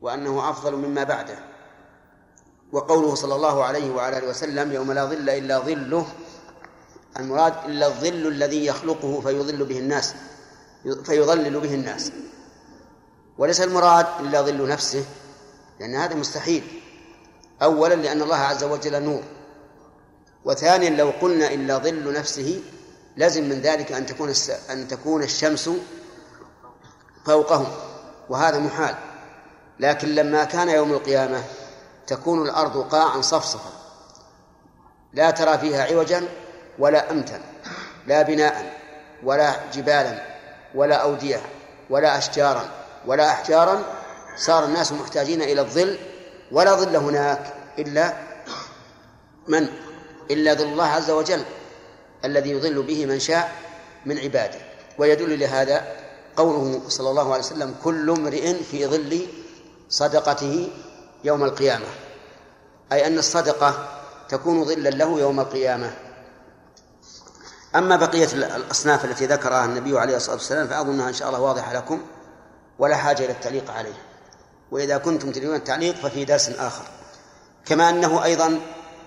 وأنه أفضل مما بعده. وقوله صلى الله عليه وعلى آله وسلم يوم لا ظل إلا ظله المراد إلا الظل الذي يخلقه فيظل به الناس فيظلل به الناس. وليس المراد إلا ظل نفسه لأن هذا مستحيل. أولا لأن الله عز وجل نور. وثانيا لو قلنا إلا ظل نفسه لازم من ذلك أن تكون أن تكون الشمس فوقهم وهذا محال. لكن لما كان يوم القيامة تكون الأرض قاعا صفصفا لا ترى فيها عوجا ولا أمتا لا بناء ولا جبالا ولا أودية ولا أشجارا ولا أحجارا صار الناس محتاجين إلى الظل ولا ظل هناك إلا من؟ إلا ظل الله عز وجل الذي يظل به من شاء من عباده. ويدل لهذا قوله صلى الله عليه وسلم كل امرئ في ظل صدقته يوم القيامة. أي أن الصدقة تكون ظلا له يوم القيامة. أما بقية الأصناف التي ذكرها النبي عليه الصلاة والسلام فأظنها إن شاء الله واضحة لكم ولا حاجة إلى التعليق عليه. وإذا كنتم تريدون التعليق ففي درس آخر. كما أنه أيضا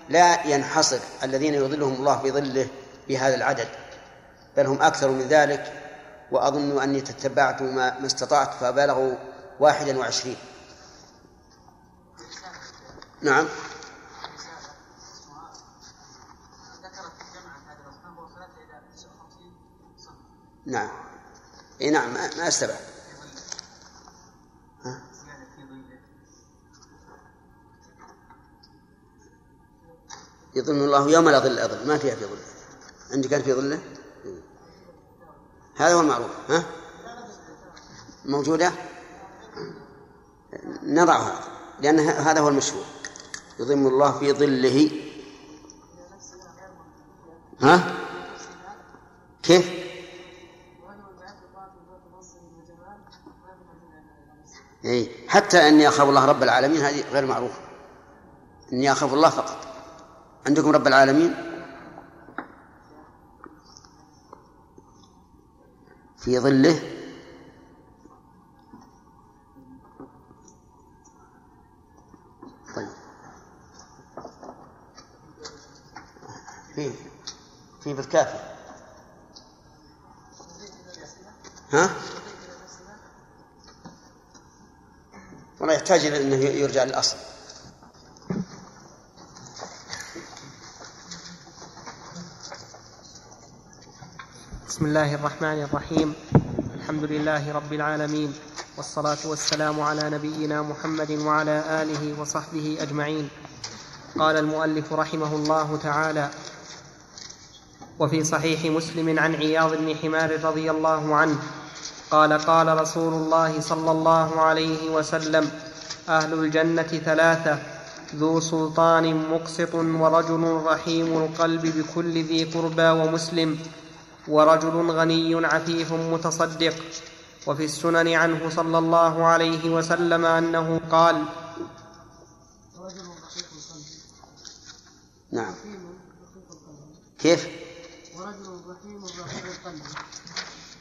لا ينحصر الذين يظلهم الله بظله بهذا العدد بل هم أكثر من ذلك وأظن أني تتبعت ما, استطعت فبلغوا واحدا وعشرين. نعم. نعم. إي نعم ما استبعد. يظن الله يوم لا ظل أظل ما فيها في ظله عندك كان في ظله؟ هذا هو المعروف ها؟ موجودة؟ نضعها لأن هذا هو المشهور يضم الله في ظله. ها؟ كيف؟ أي حتى أني أخاف الله رب العالمين هذه غير معروفة. إني أخاف الله فقط. عندكم رب العالمين؟ في ظله؟ في بالكافي. ها؟ والله يحتاج إلى أنه يرجع للأصل. بسم الله الرحمن الرحيم. الحمد لله رب العالمين. والصلاة والسلام على نبينا محمد وعلى آله وصحبه أجمعين. قال المؤلف رحمه الله تعالى وفي صحيح مسلم عن عياض بن حمار رضي الله عنه قال قال رسول الله صلى الله عليه وسلم أهل الجنة ثلاثة ذو سلطان مقسط ورجل رحيم القلب بكل ذي قربى ومسلم ورجل غني عفيف متصدق وفي السنن عنه صلى الله عليه وسلم أنه قال نعم كيف؟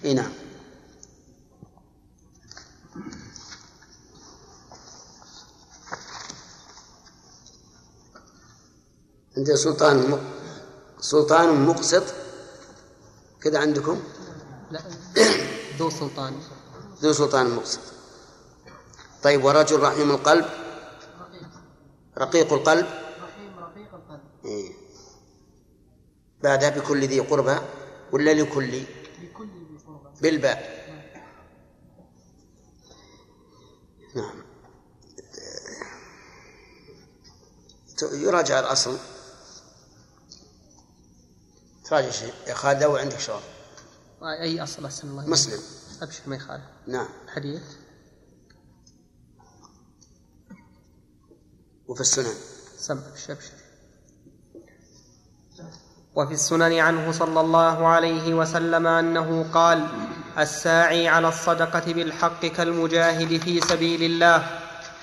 اي نعم. عندنا سلطان سلطان مقسط كذا عندكم؟ لا ذو سلطان. ذو سلطان مقسط. طيب ورجل رحيم القلب؟ رقيق القلب؟ رحيم رقيق القلب. إيه. بعدها بكل ذي قربى؟ ولا لكل؟ بالباء. نعم. يراجع الأصل. تراجع شيء. يا خالد أو عندك شغل. أي أصل أحسن الله. مسلم. أبشر ما يخالف. نعم. الحديث وفي السنن. سمع ابشر أبشر؟ وفي السنن عنه صلى الله عليه وسلم أنه قال الساعي على الصدقة بالحق كالمجاهد في سبيل الله.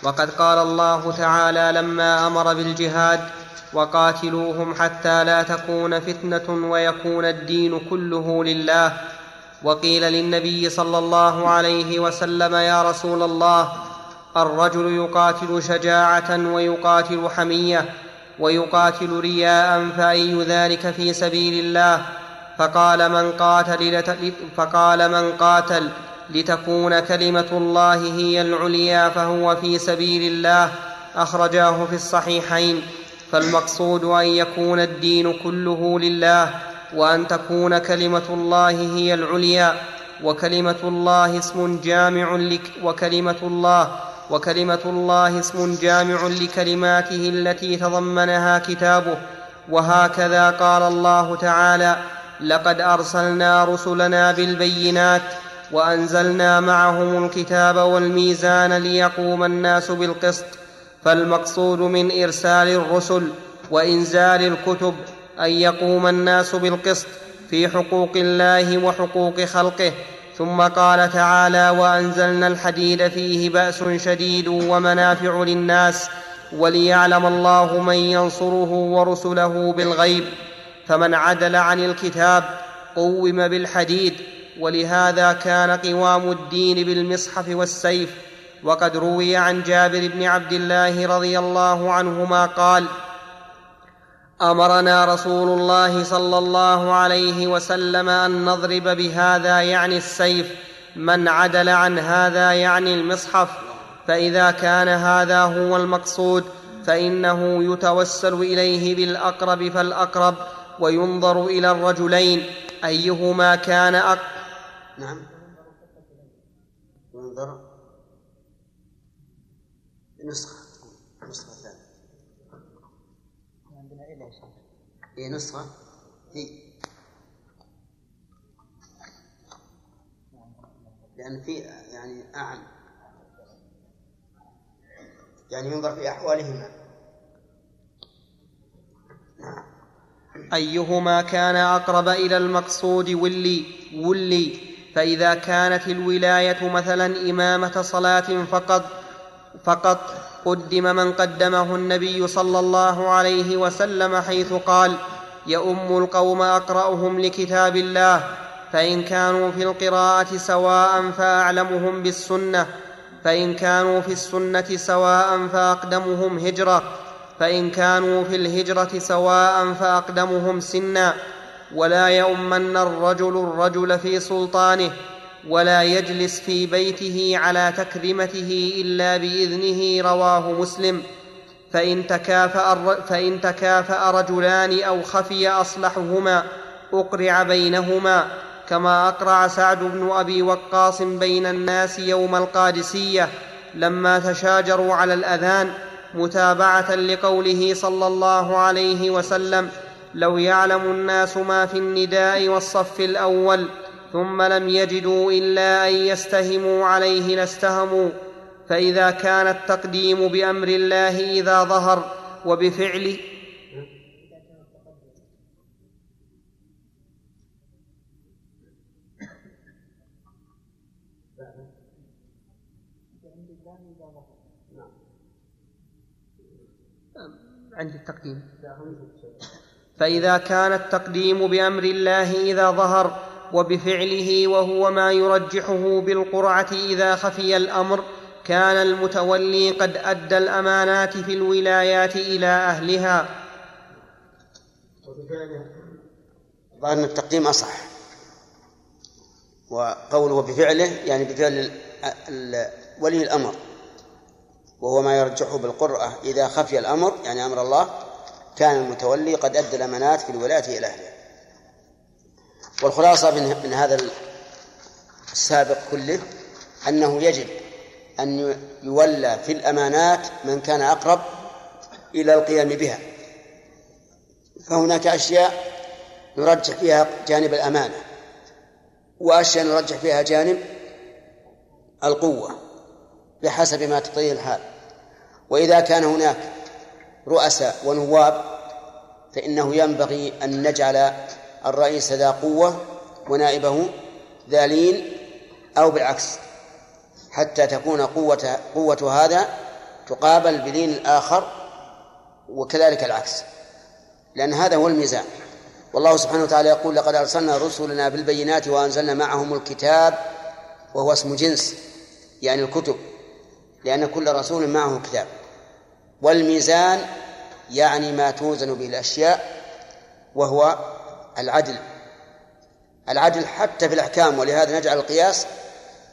وقد قال الله تعالى لما أمر بالجهاد وقاتلوهم حتى لا تكون فتنة ويكون الدين كله لله. وقيل للنبي صلى الله عليه وسلم يا رسول الله الرجل يقاتل شجاعة ويقاتل حمية. ويقاتل رياء فأي ذلك في سبيل الله؟ فقال من قاتل فقال من قاتل لتكون كلمة الله هي العليا فهو في سبيل الله. أخرجاه في الصحيحين. فالمقصود أن يكون الدين كله لله وأن تكون كلمة الله هي العليا وكلمة الله اسم جامع لك وكلمة الله وكلمة الله اسم جامع لكلماته التي تضمنها كتابه. وهكذا قال الله تعالى لقد أرسلنا رسلنا بالبينات وأنزلنا معهم الكتاب والميزان ليقوم الناس بالقسط. فالمقصود من إرسال الرسل وإنزال الكتب أن يقوم الناس بالقسط في حقوق الله وحقوق خلقه. ثم قال تعالى وأنزلنا الحديد فيه بأس شديد ومنافع للناس وليعلم الله من ينصره ورسله بالغيب فمن عدل عن الكتاب قوم بالحديد ولهذا كان قوام الدين بالمصحف والسيف. وقد روي عن جابر بن عبد الله رضي الله عنهما قال أمرنا رسول الله صلى الله عليه وسلم أن نضرب بهذا يعني السيف من عدل عن هذا يعني المصحف. فإذا كان هذا هو المقصود فإنه يتوسل إليه بالأقرب فالأقرب وينظر إلى الرجلين. أيهما كان أق... نعم. ينظر. نسخة نسخة ثانية هي نسخة في لأن في يعني أعم. يعني ينظر في أحوالهما. أيهما كان أقرب إلى المقصود ولي ولي. فإذا كانت الولاية مثلا إمامة صلاة فقط فقط قدم من قدمه النبي صلى الله عليه وسلم حيث قال يؤم القوم أقرأهم لكتاب الله فإن كانوا في القراءة سواء فأعلمهم بالسنة فإن كانوا في السنة سواء فأقدمهم هجرة فإن كانوا في الهجرة سواء فأقدمهم سنا ولا يؤمن الرجل الرجل في سلطانه ولا يجلس في بيته على تكرمته إلا بإذنه رواه مسلم. فإن تكافأ, فإن تكافأ رجلان أو خفي أصلحهما أقرع بينهما كما أقرع سعد بن أبي وقاص بين الناس يوم القادسية لما تشاجروا على الأذان متابعة لقوله صلى الله عليه وسلم لو يعلم الناس ما في النداء والصف الأول ثم لم يجدوا إلا أن يستهموا عليه لاستهموا فإذا كان التقديم بأمر الله إذا ظهر وبفعل. عند التقديم. فإذا كان التقديم بأمر الله إذا ظهر وبفعله وهو ما يرجحه بالقرعة إذا خفي الأمر كان المتولي قد أدى الأمانات في الولايات إلى أهلها. ظاهر التقديم أصح. وقوله بفعله يعني بفعل ولي الأمر. وهو ما يرجحه بالقرأة إذا خفي الأمر يعني أمر الله كان المتولي قد أدى الأمانات في الولاية إلى أهلها. والخلاصة من هذا السابق كله أنه يجب أن يولى في الأمانات من كان أقرب إلى القيام بها. فهناك أشياء نرجح فيها جانب الأمانة وأشياء نرجح فيها جانب القوة بحسب ما تقتضيه الحال. وإذا كان هناك رؤساء ونواب فإنه ينبغي أن نجعل الرئيس ذا قوة ونائبه ذا لين أو بالعكس. حتى تكون قوة قوة هذا تقابل بلين الآخر وكذلك العكس. لأن هذا هو الميزان. والله سبحانه وتعالى يقول لقد أرسلنا رسلنا بالبينات وأنزلنا معهم الكتاب وهو اسم جنس يعني الكتب لأن كل رسول معه كتاب. والميزان يعني ما توزن به الأشياء وهو العدل العدل حتى في الأحكام ولهذا نجعل القياس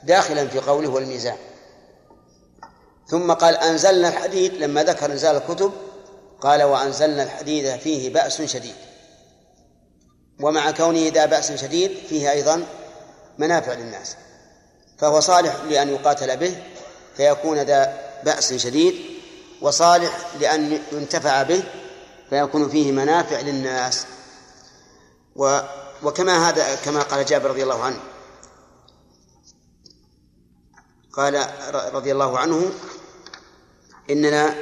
داخلا في قوله والميزان. ثم قال أنزلنا الحديد لما ذكر إنزال الكتب قال وأنزلنا الحديد فيه بأس شديد. ومع كونه ذا بأس شديد فيه أيضا منافع للناس. فهو صالح لأن يقاتل به فيكون ذا بأس شديد وصالح لأن ينتفع به فيكون فيه منافع للناس. و وكما هذا كما قال جابر رضي الله عنه. قال رضي الله عنه إننا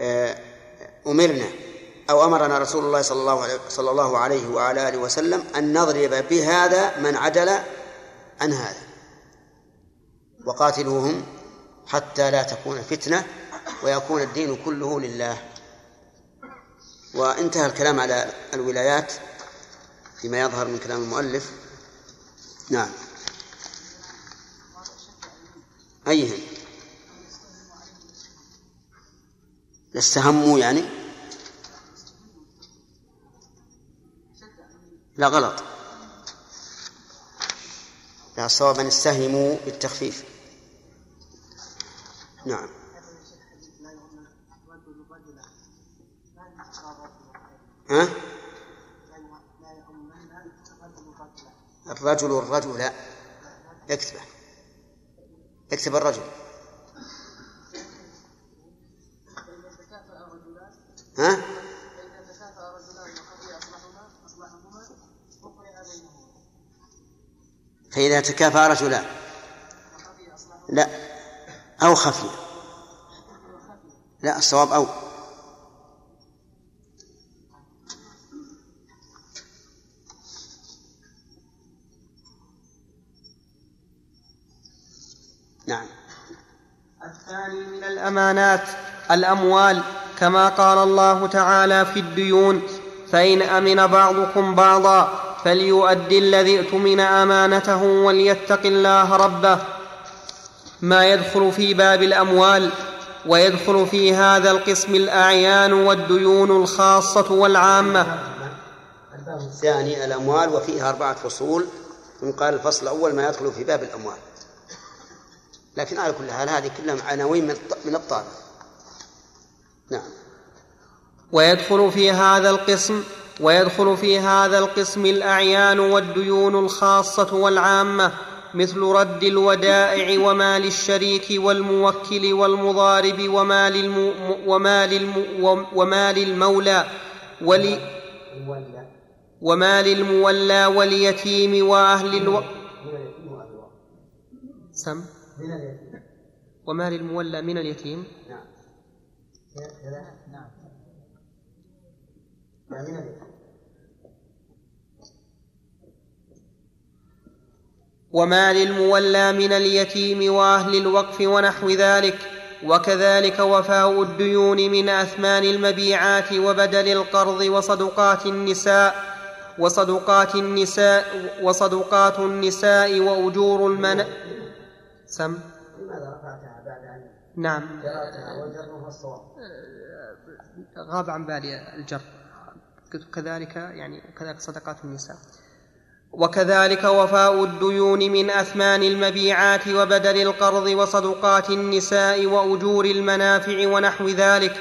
آه، أمرنا أو أمرنا رسول الله صلى الله عليه صلى الله عليه وعلى آله وسلم أن نضرب بهذا من عدل عن هذا. وقاتلوهم حتى لا تكون فتنة ويكون الدين كله لله. وانتهى الكلام على الولايات. فيما يظهر من كلام المؤلف. نعم. أيهم استهموا يعني؟ لا غلط. لا الصواب أن استهموا بالتخفيف. نعم. ها؟ الرجل الرجل اكتبه اكتب الرجل. ها؟ فإذا تكافأ رجلان لا. أو خفي. لا الصواب أو. الأمانات الأموال كما قال الله تعالى في الديون فإن أمن بعضكم بعضا فليؤدي الذي اؤتمن أمانته وليتق الله ربه. ما يدخل في باب الأموال ويدخل في هذا القسم الأعيان والديون الخاصة والعامة. الثاني الأموال وفيها أربعة فصول ثم قال الفصل الأول ما يدخل في باب الأموال. لكن على كل حال هذه كلها عناوين من الطالب نعم. ويدخل في هذا القسم ويدخل في هذا القسم الأعيان والديون الخاصة والعامة مثل رد الودائع ومال الشريك والموكل والمضارب ومال الم ومال الم ومال المولى ولي ومال المولى واليتيم وأهل ألو سم؟ ومال المولى من اليتيم؟ نعم. نعم من اليتيم. وما للمولى من اليتيم وأهل الوقف ونحو ذلك وكذلك وفاء الديون من أثمان المبيعات وبدل القرض وصدقات النساء وصدقات النساء وصدقات النساء وأجور المن سم؟ لماذا رفعتها بعد أن نعم. غاب عن بالي الجر. كذلك يعني كذلك صدقات النساء. وكذلك وفاء الديون من أثمان المبيعات وبدل القرض وصدقات النساء وأجور المنافع ونحو ذلك.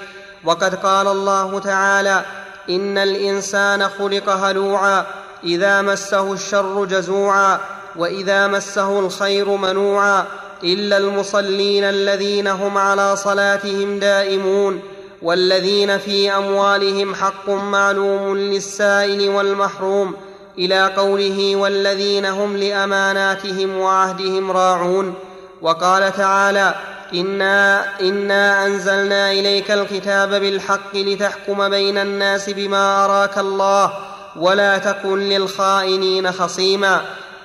وقد قال الله تعالى إن الإنسان خلق هلوعا إذا مسه الشر جزوعا. وإذا مسه الخير منوعا إلا المصلين الذين هم على صلاتهم دائمون والذين في أموالهم حق معلوم للسائل والمحروم إلى قوله والذين هم لأماناتهم وعهدهم راعون وقال تعالى إنا إنا أنزلنا إليك الكتاب بالحق لتحكم بين الناس بما أراك الله ولا تكن للخائنين خصيما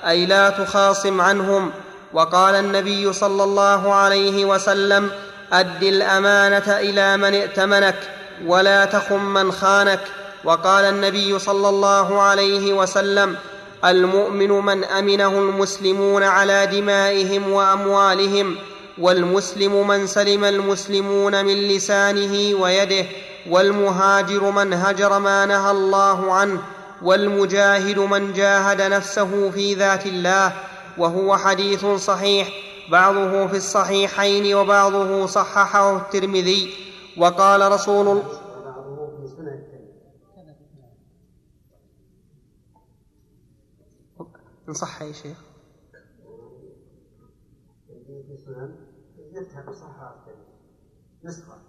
أي لا تخاصم عنهم. وقال النبي صلى الله عليه وسلم أد الأمانة إلى من ائتمنك ولا تخن من خانك. وقال النبي صلى الله عليه وسلم المؤمن من أمنه المسلمون على دمائهم وأموالهم والمسلم من سلم المسلمون من لسانه ويده والمهاجر من هجر ما نهى الله عنه. والمجاهد من جاهد نفسه في ذات الله وهو حديث صحيح بعضه في الصحيحين وبعضه صححه الترمذي وقال رسول الله إن صح يا شيخ. نسخة.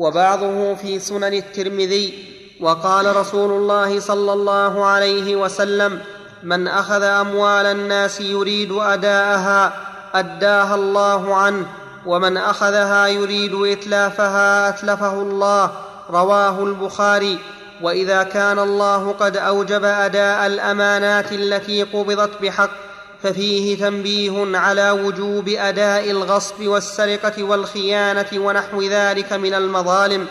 وبعضه في سنن الترمذي وقال رسول الله صلى الله عليه وسلم من أخذ أموال الناس يريد أداءها أداها الله عنه ومن أخذها يريد إتلافها أتلفه الله رواه البخاري. وإذا كان الله قد أوجب أداء الأمانات التي قبضت بحق ففيه تنبيه على وجوب أداء الغصب والسرقة والخيانة ونحو ذلك من المظالم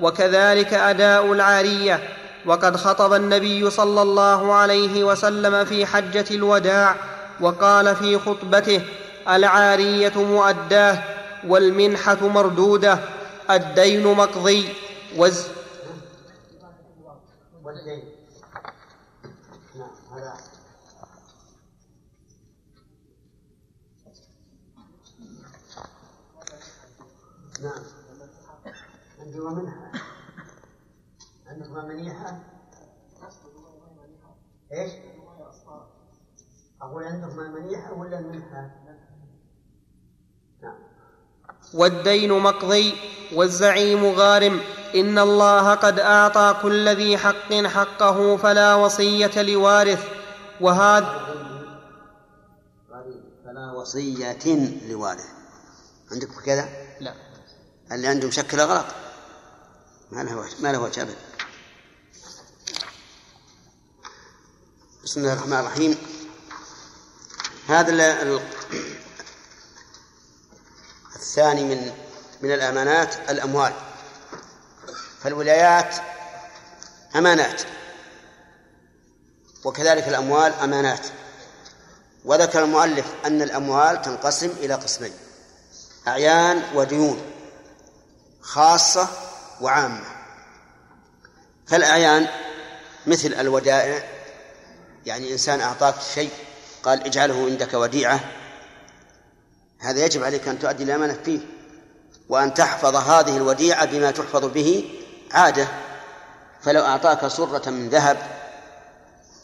وكذلك أداء العارية. وقد خطب النبي صلى الله عليه وسلم في حجة الوداع وقال في خطبته العارية مؤداة والمنحة مردودة الدين مقضي وز والدين. عندكما منيحة. إيش؟ أقول منيحة ولا المنحة؟ نعم. والدين مقضي والزعيم غارم. إن الله قد أعطى كل ذي حق حقه فلا وصية لوارث. وهذا فلا وصية لوارث. عندكم كذا؟ لا. اللي عنده مشكلة غلط ما له وجه ما له وجه أبدا. بسم الله الرحمن الرحيم. هذا الثاني من من الأمانات الأموال. فالولايات أمانات. وكذلك الأموال أمانات. وذكر المؤلف أن الأموال تنقسم إلى قسمين أعيان وديون خاصة وعامة. فالأعيان مثل الودائع يعني إنسان أعطاك شيء قال اجعله عندك وديعة. هذا يجب عليك أن تؤدي الأمانة فيه وأن تحفظ هذه الوديعة بما تحفظ به عادة. فلو أعطاك سرة من ذهب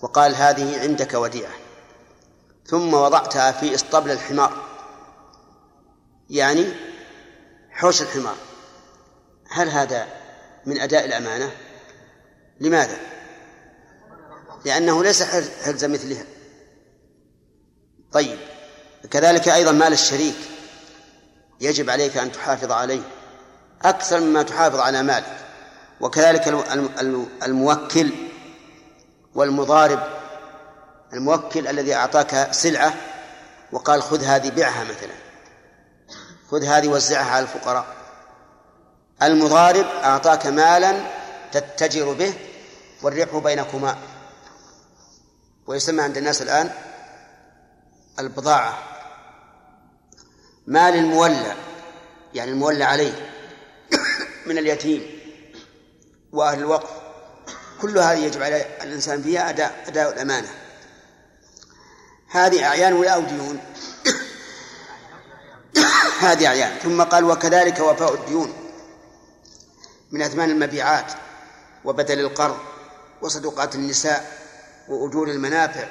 وقال هذه عندك وديعة ثم وضعتها في إسطبل الحمار يعني حوش الحمار. هل هذا من أداء الأمانة؟ لماذا؟ لأنه ليس حرز مثلها طيب كذلك أيضا مال الشريك يجب عليك أن تحافظ عليه أكثر مما تحافظ على مالك وكذلك الموكل والمضارب الموكل الذي أعطاك سلعة وقال خذ هذه بيعها مثلا خذ هذه وزعها على الفقراء المضارب أعطاك مالا تتجر به والربح بينكما. ويسمى عند الناس الآن البضاعة. مال المولى يعني المولى عليه من اليتيم وأهل الوقف كل هذه يجب على الإنسان فيها أداء أداء الأمانة. هذه أعيان ولا أو ديون هذه أعيان. ثم قال وكذلك وفاء الديون. من أثمان المبيعات وبدل القرض وصدقات النساء وأجور المنافع.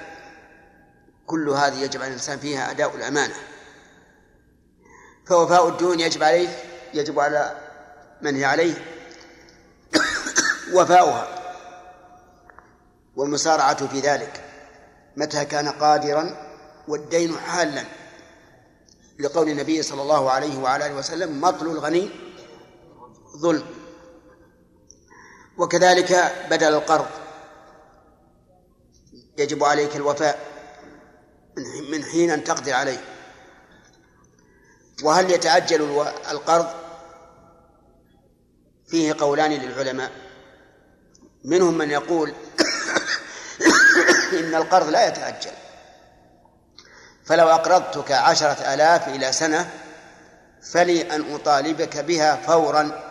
كل هذه يجب على الإنسان فيها أداء الأمانة. فوفاء الديون يجب عليه يجب على من هي عليه. وفاؤها والمسارعة في ذلك. متى كان قادرا والدين حالا. لقول النبي صلى الله عليه وعلى آله وسلم مطل الغني ظلم. وكذلك بدل القرض. يجب عليك الوفاء من حين أن تقدر عليه. وهل يتعجل القرض؟ فيه قولان للعلماء. منهم من يقول إن القرض لا يتعجل. فلو أقرضتك عشرة آلاف إلى سنة فلي أن أطالبك بها فورا.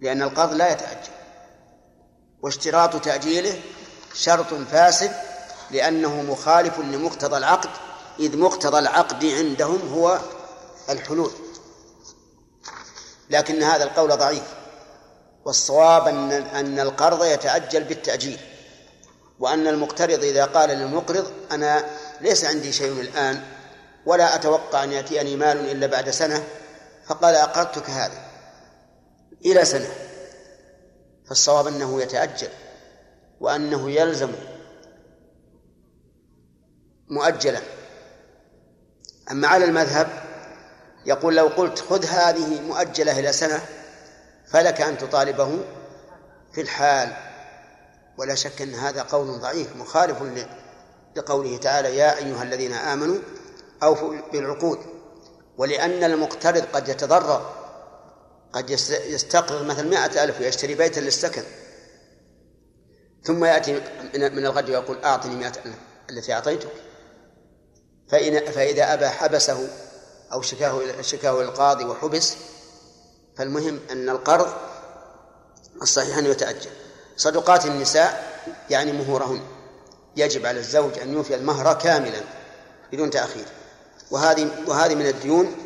لأن القرض لا يتعجل واشتراط تأجيله شرط فاسد لأنه مخالف لمقتضى العقد إذ مقتضى العقد عندهم هو الحلول. لكن هذا القول ضعيف. والصواب أن أن القرض يتعجل بالتأجيل. وأن المقترض إذا قال للمقرض أنا ليس عندي شيء الآن ولا أتوقع أن يأتيني مال إلا بعد سنة فقال أقرضتك هذا إلى سنة فالصواب أنه يتأجل وأنه يلزم مؤجلا. أما على المذهب يقول لو قلت خذ هذه مؤجلة إلى سنة فلك أن تطالبه في الحال. ولا شك أن هذا قول ضعيف مخالف لقوله تعالى يا أيها الذين آمنوا أوفوا بالعقود ولأن المقترض قد يتضرر قد يستقرض مثل مائة ألف ويشتري بيتا للسكن. ثم يأتي من الغد ويقول أعطني مائة ألف التي أعطيتك. فإن فإذا أبى حبسه أو شكاه شكاه القاضي وحبس فالمهم أن القرض الصحيح أن يتأجل صدقات النساء يعني مهورهن. يجب على الزوج أن يوفي المهر كاملا بدون تأخير. وهذه وهذه من الديون.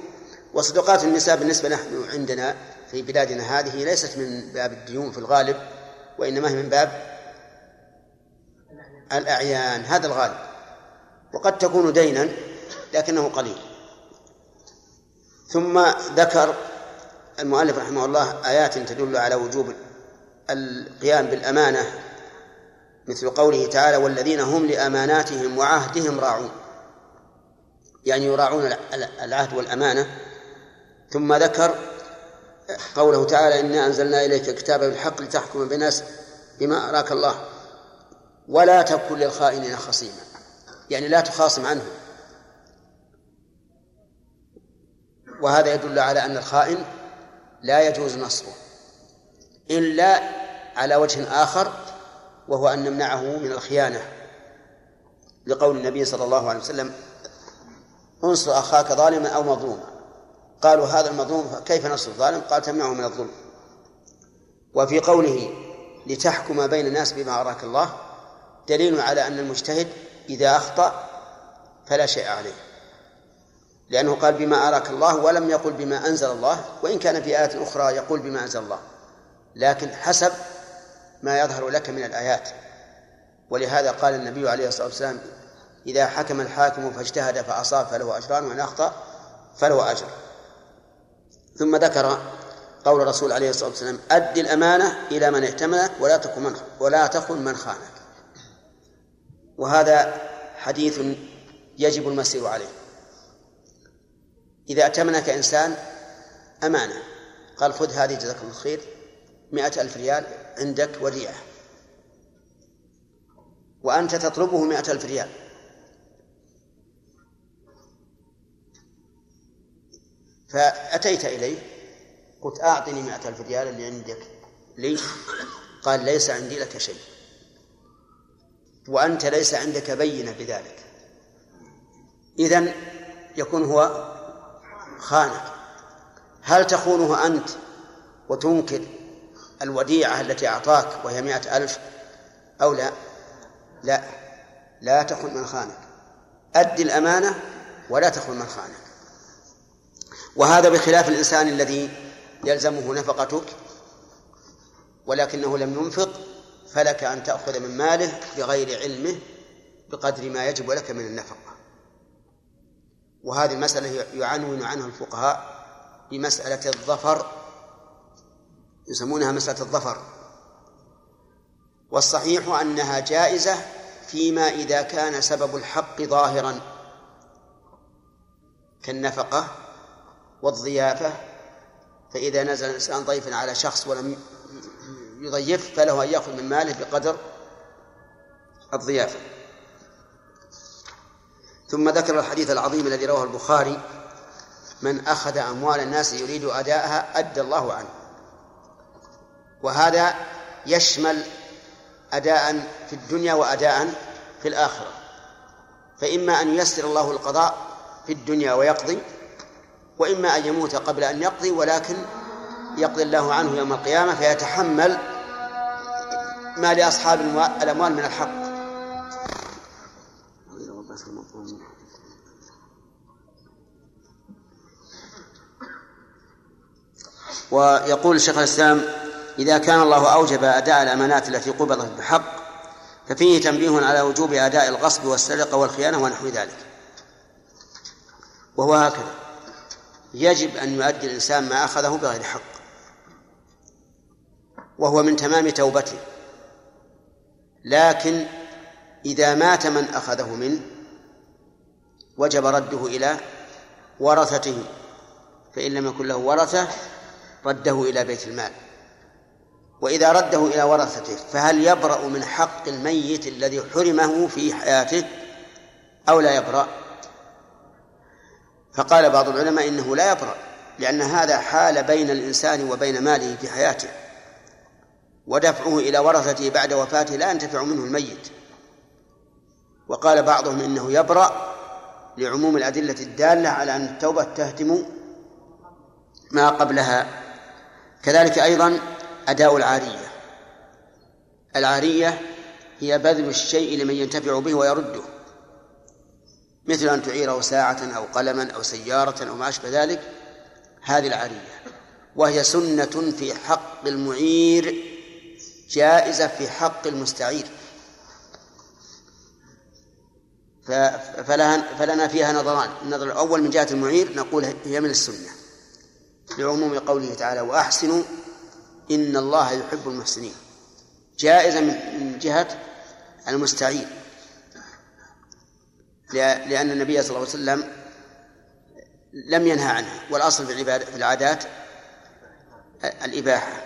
وصدقات النساء بالنسبة نحن عندنا في بلادنا هذه ليست من باب الديون في الغالب وإنما هي من باب الأعيان هذا الغالب. وقد تكون دينا لكنه قليل. ثم ذكر المؤلف رحمه الله آيات تدل على وجوب القيام بالأمانة مثل قوله تعالى والذين هم لأماناتهم وعهدهم راعون. يعني يراعون العهد والأمانة. ثم ذكر قوله تعالى إنا أنزلنا إليك الكتاب بالحق لتحكم بالناس بما أراك الله ولا تكن للخائنين خصيما. يعني لا تخاصم عنه. وهذا يدل على أن الخائن لا يجوز نصره إلا على وجه آخر وهو أن نمنعه من الخيانة. لقول النبي صلى الله عليه وسلم انصر أخاك ظالما أو مظلوما. قالوا هذا المظلوم كيف نصر الظالم؟ قال تمنعه من الظلم. وفي قوله لتحكم بين الناس بما أراك الله دليل على أن المجتهد إذا أخطأ فلا شيء عليه. لأنه قال بما أراك الله ولم يقل بما أنزل الله وإن كان في آيات أخرى يقول بما أنزل الله. لكن حسب ما يظهر لك من الآيات. ولهذا قال النبي عليه الصلاة والسلام إذا حكم الحاكم فاجتهد فأصاب فله أجران وإن أخطأ فله أجر. ثم ذكر قول الرسول عليه الصلاة والسلام أد الأمانة إلى من ائتمنك ولا تكن من ولا تخن من خانك. وهذا حديث يجب المسير عليه. إذا ائتمنك إنسان أمانة قال خذ هذه جزاك الله خير مئة ألف ريال عندك وديعة وأنت تطلبه مئة ألف ريال. فأتيت إليه قلت أعطني مئة ألف ريال اللي عندك. لي قال ليس عندي لك شيء. وأنت ليس عندك بينة بذلك. إذن يكون هو خانك. هل تخونه أنت وتنكر الوديعة التي أعطاك وهي مئة ألف أو لا؟ لا. لا تخن من خانك. أد الأمانة ولا تخن من خانك. وهذا بخلاف الإنسان الذي يلزمه نفقتك ولكنه لم ينفق فلك أن تأخذ من ماله بغير علمه بقدر ما يجب لك من النفقة. وهذه المسألة يعنون عنها الفقهاء بمسألة الظفر يسمونها مسألة الظفر. والصحيح أنها جائزة فيما إذا كان سبب الحق ظاهرا كالنفقة والضيافة فإذا نزل الإنسان ضيفا على شخص ولم يضيف فله أن يأخذ من ماله بقدر الضيافة. ثم ذكر الحديث العظيم الذي رواه البخاري من أخذ أموال الناس يريد أداءها أدى الله عنه. وهذا يشمل أداء في الدنيا وأداء في الآخرة. فإما أن ييسر الله القضاء في الدنيا ويقضي وإما أن يموت قبل أن يقضي ولكن يقضي الله عنه يوم القيامة فيتحمل ما لأصحاب الأموال من الحق. ويقول شيخ الإسلام إذا كان الله أوجب أداء الأمانات التي قبضت بحق ففيه تنبيه على وجوب أداء الغصب والسرقة والخيانة ونحو ذلك. وهو هكذا. يجب أن يؤدي الإنسان ما أخذه بغير حق وهو من تمام توبته. لكن إذا مات من أخذه منه وجب رده إلى ورثته فإن لم يكن له ورثة رده إلى بيت المال. وإذا رده إلى ورثته فهل يبرأ من حق الميت الذي حرمه في حياته أو لا يبرأ؟ فقال بعض العلماء إنه لا يبرأ لأن هذا حال بين الإنسان وبين ماله في حياته ودفعه إلى ورثته بعد وفاته لا ينتفع منه الميت. وقال بعضهم إنه يبرأ لعموم الأدلة الدالة على أن التوبة تهدم ما قبلها. كذلك أيضا أداء العارية. العارية هي بذل الشيء لمن ينتفع به ويرده. مثل أن تعيره ساعة أو قلما أو سيارة أو ما أشبه ذلك هذه العارية وهي سنة في حق المعير جائزة في حق المستعير. فلنا فيها نظران. النظر الأول من جهة المعير نقول هي من السنة. لعموم قوله تعالى وأحسنوا إن الله يحب المحسنين. جائزة من جهة المستعير. لأن النبي صلى الله عليه وسلم لم ينهى عنها والأصل في العبادة في العادات الإباحة.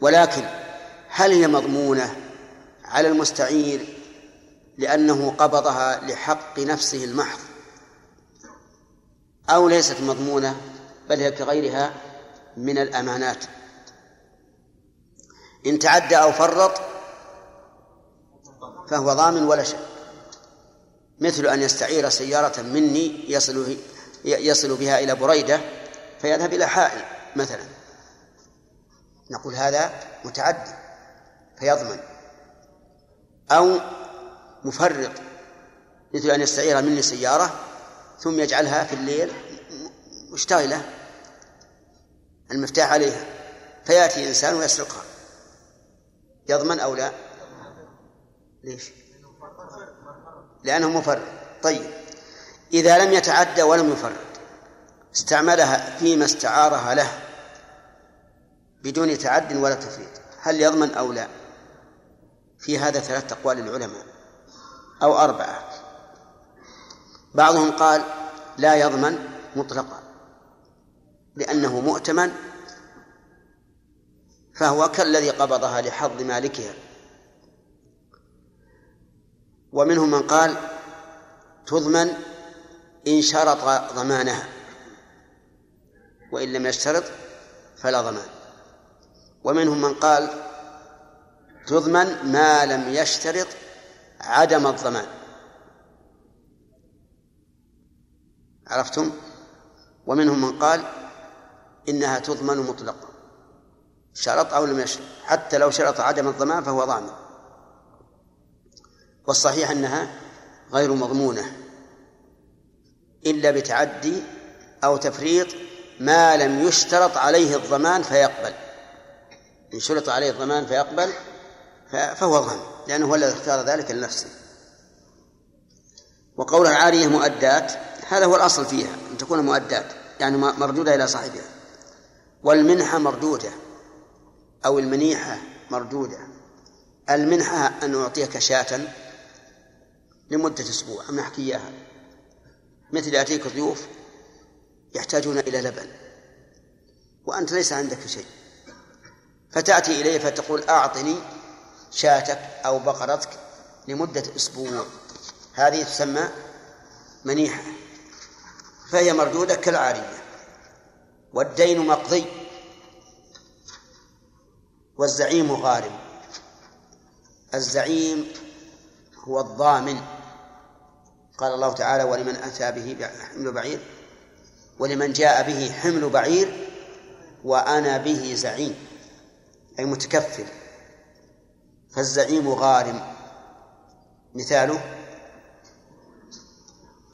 ولكن هل هي مضمونة على المستعير لأنه قبضها لحق نفسه المحض؟ أو ليست مضمونة بل هي كغيرها من الأمانات. إن تعدى أو فرط فهو ضامن ولا شك. مثل أن يستعير سيارة مني يصل يصل بها إلى بريدة فيذهب إلى حائل مثلا. نقول هذا متعدي فيضمن. أو مفرط مثل أن يستعير مني سيارة ثم يجعلها في الليل مشتغلة المفتاح عليها فيأتي إنسان ويسرقها. يضمن أو لا؟ ليش؟ لأنه مفرد. طيب. إذا لم يتعدى ولم يفرد استعملها فيما استعارها له بدون تعد ولا تفريط هل يضمن أو لا؟ في هذا ثلاثة أقوال للعلماء أو أربعة. بعضهم قال لا يضمن مطلقا لأنه مؤتمن فهو كالذي قبضها لحظ مالكها. ومنهم من قال تضمن إن شرط ضمانها وإن لم يشترط فلا ضمان. ومنهم من قال تضمن ما لم يشترط عدم الضمان. عرفتم؟ ومنهم من قال إنها تضمن مطلقا شرط أو لم يشرط حتى لو شرط عدم الضمان فهو ضامن. والصحيح أنها غير مضمونة إلا بتعدي أو تفريط ما لم يشترط عليه الضمان فيقبل. إن شرط عليه الضمان فيقبل فهو ضامن لأنه هو الذي اختار ذلك لنفسه. وقول العارية مؤدات هذا هو الأصل فيها أن تكون مؤدات يعني مردودة إلى صاحبها. والمنحة مردودة أو المنيحة مردودة. المنحة أن أعطيك شاة لمدة أسبوع نحكي إياها. مثل يأتيك ضيوف يحتاجون إلى لبن وأنت ليس عندك شيء. فتأتي إليه فتقول أعطني شاتك أو بقرتك لمدة أسبوع. هذه تسمى منيحة فهي مردودة كالعارية والدين مقضي والزعيم غارم. الزعيم هو الضامن. قال الله تعالى ولمن أتى به حمل بعير ولمن جاء به حمل بعير وأنا به زعيم أي متكفل فالزعيم غارم. مثاله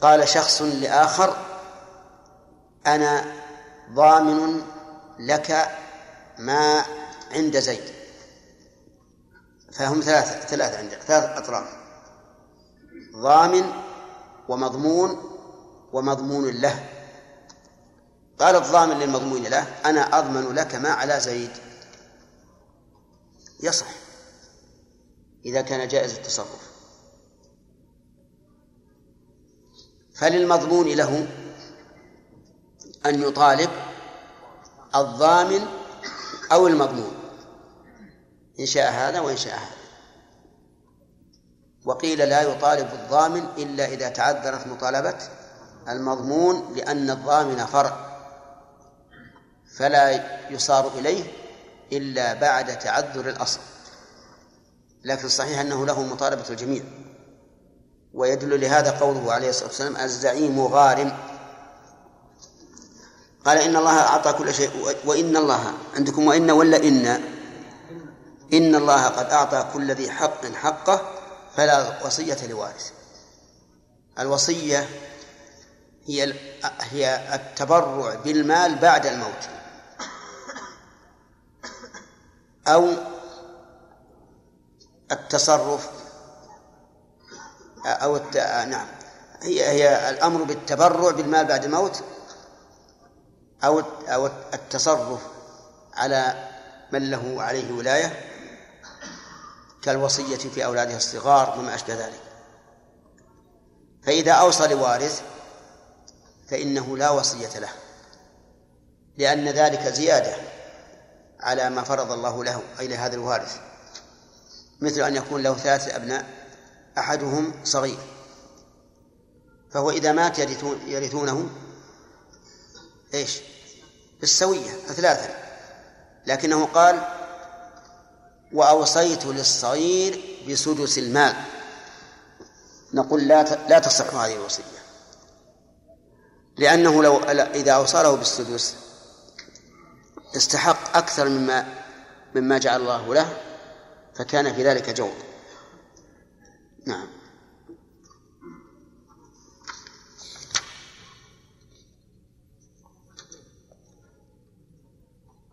قال شخص لآخر أنا ضامن لك ما عند زيد. فهم ثلاثة ثلاثة عندك ثلاث أطراف. ضامن ومضمون ومضمون له. قال الضامن للمضمون له أنا أضمن لك ما على زيد. يصح إذا كان جائز التصرف. فللمضمون له أن يطالب الضامن أو المضمون إن شاء هذا وإن شاء هذا. وقيل لا يطالب الضامن إلا إذا تعذرت مطالبة المضمون لأن الضامن فرع فلا يصار إليه إلا بعد تعذر الأصل. لكن الصحيح أنه له مطالبة الجميع. ويدل لهذا قوله عليه الصلاة والسلام الزعيم غارم. قال إن الله أعطى كل شيء. وإن الله عندكم وإن ولا إن؟ إن الله قد أعطى كل ذي حق حقه فلا وصية لوارث. الوصية هي هي التبرع بالمال بعد الموت. أو التصرف. أو الت... نعم. هي هي الأمر بالتبرع بالمال بعد الموت. أو أو التصرف على من له عليه ولاية. كالوصية في أولاده الصغار وما أشبه ذلك. فإذا أوصى لوارث فإنه لا وصية له لأن ذلك زيادة على ما فرض الله له أي لهذا الوارث. مثل أن يكون له ثلاثة أبناء أحدهم صغير فهو إذا مات يرثون يرثونه إيش؟ بالسوية ثلاثة لكنه قال وأوصيت للصغير بسدس المال نقول لا لا تصح هذه الوصية. لأنه لو إذا أوصله بالسدس استحق أكثر مما مما جعل الله له فكان في ذلك جور نعم.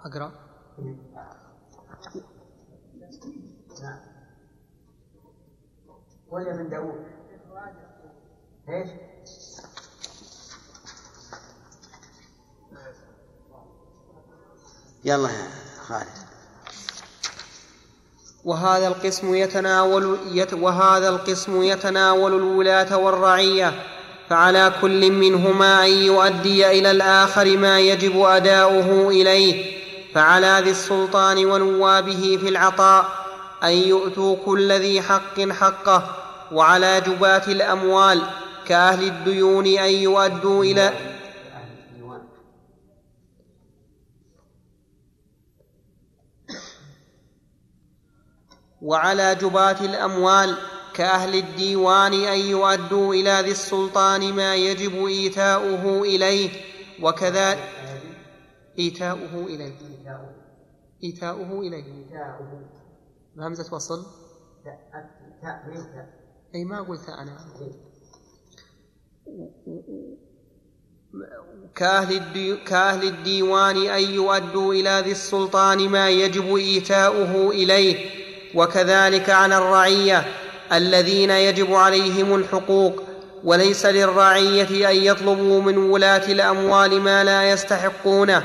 أقرأ. ولي من داود إيش؟ يلا يا خالد وهذا القسم يتناول يت وهذا القسم يتناول الولاة والرعية فعلى كل منهما أن يؤدي إلى الآخر ما يجب أداؤه إليه فعلى ذي السلطان ونوابه في العطاء أن يؤتوا كل ذي حق حقه وعلى جباة الأموال كأهل الديون أن يؤدوا إلى وعلى جباة الأموال كأهل الديوان أن يؤدوا إلى ذي السلطان ما يجب إيتاؤه إليه وكذا إيتاؤه إليه. إيتاؤه إليه. بهمزة وصل. أي ما قلت أنا. كأهل, الدي كأهل الديوان أن يؤدوا إلى ذي السلطان ما يجب إيتاؤه إليه وكذلك على الرعية الذين يجب عليهم الحقوق. وليس للرعية أن يطلبوا من ولاة الأموال ما لا يستحقونه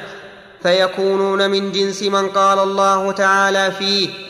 فيكونون من جنس من قال الله تعالى فيه.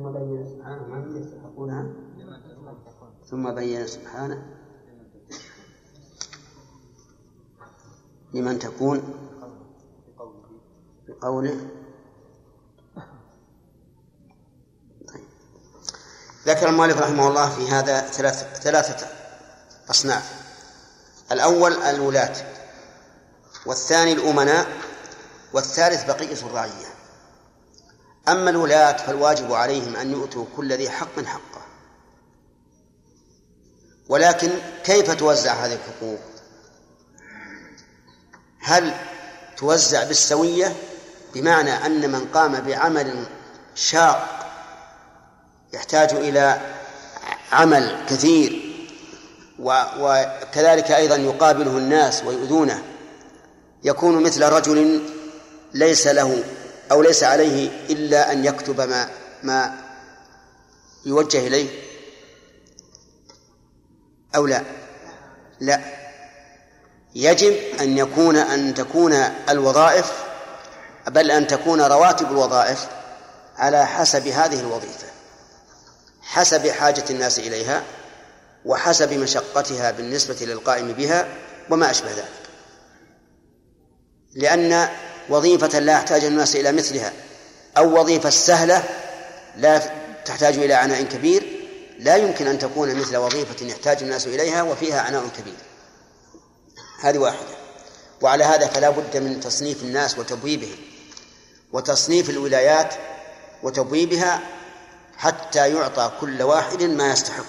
ثم بين سبحانه من يستحقونها ثم بين سبحانه. لمن تكون؟ بقوله. ذكر المؤلف رحمه الله في هذا ثلاث ثلاثة أصناف. الأول الولاة والثاني الأمناء والثالث بقية الرعية. أما الولاة فالواجب عليهم أن يؤتوا كل ذي حق حقه. ولكن كيف توزع هذه الحقوق؟ هل توزع بالسوية؟ بمعنى أن من قام بعمل شاق يحتاج إلى عمل كثير وكذلك أيضا يقابله الناس ويؤذونه. يكون مثل رجل ليس له أو ليس عليه إلا أن يكتب ما ما يوجه إليه؟ أو لا؟ لا. يجب أن يكون أن تكون الوظائف بل أن تكون رواتب الوظائف على حسب هذه الوظيفة حسب حاجة الناس إليها وحسب مشقتها بالنسبة للقائم بها وما أشبه ذلك. لأن وظيفة لا يحتاج الناس إلى مثلها أو وظيفة سهلة لا تحتاج إلى عناء كبير لا يمكن أن تكون مثل وظيفة يحتاج الناس إليها وفيها عناء كبير. هذه واحدة. وعلى هذا فلا بد من تصنيف الناس وتبويبهم وتصنيف الولايات وتبويبها حتى يعطى كل واحد ما يستحق.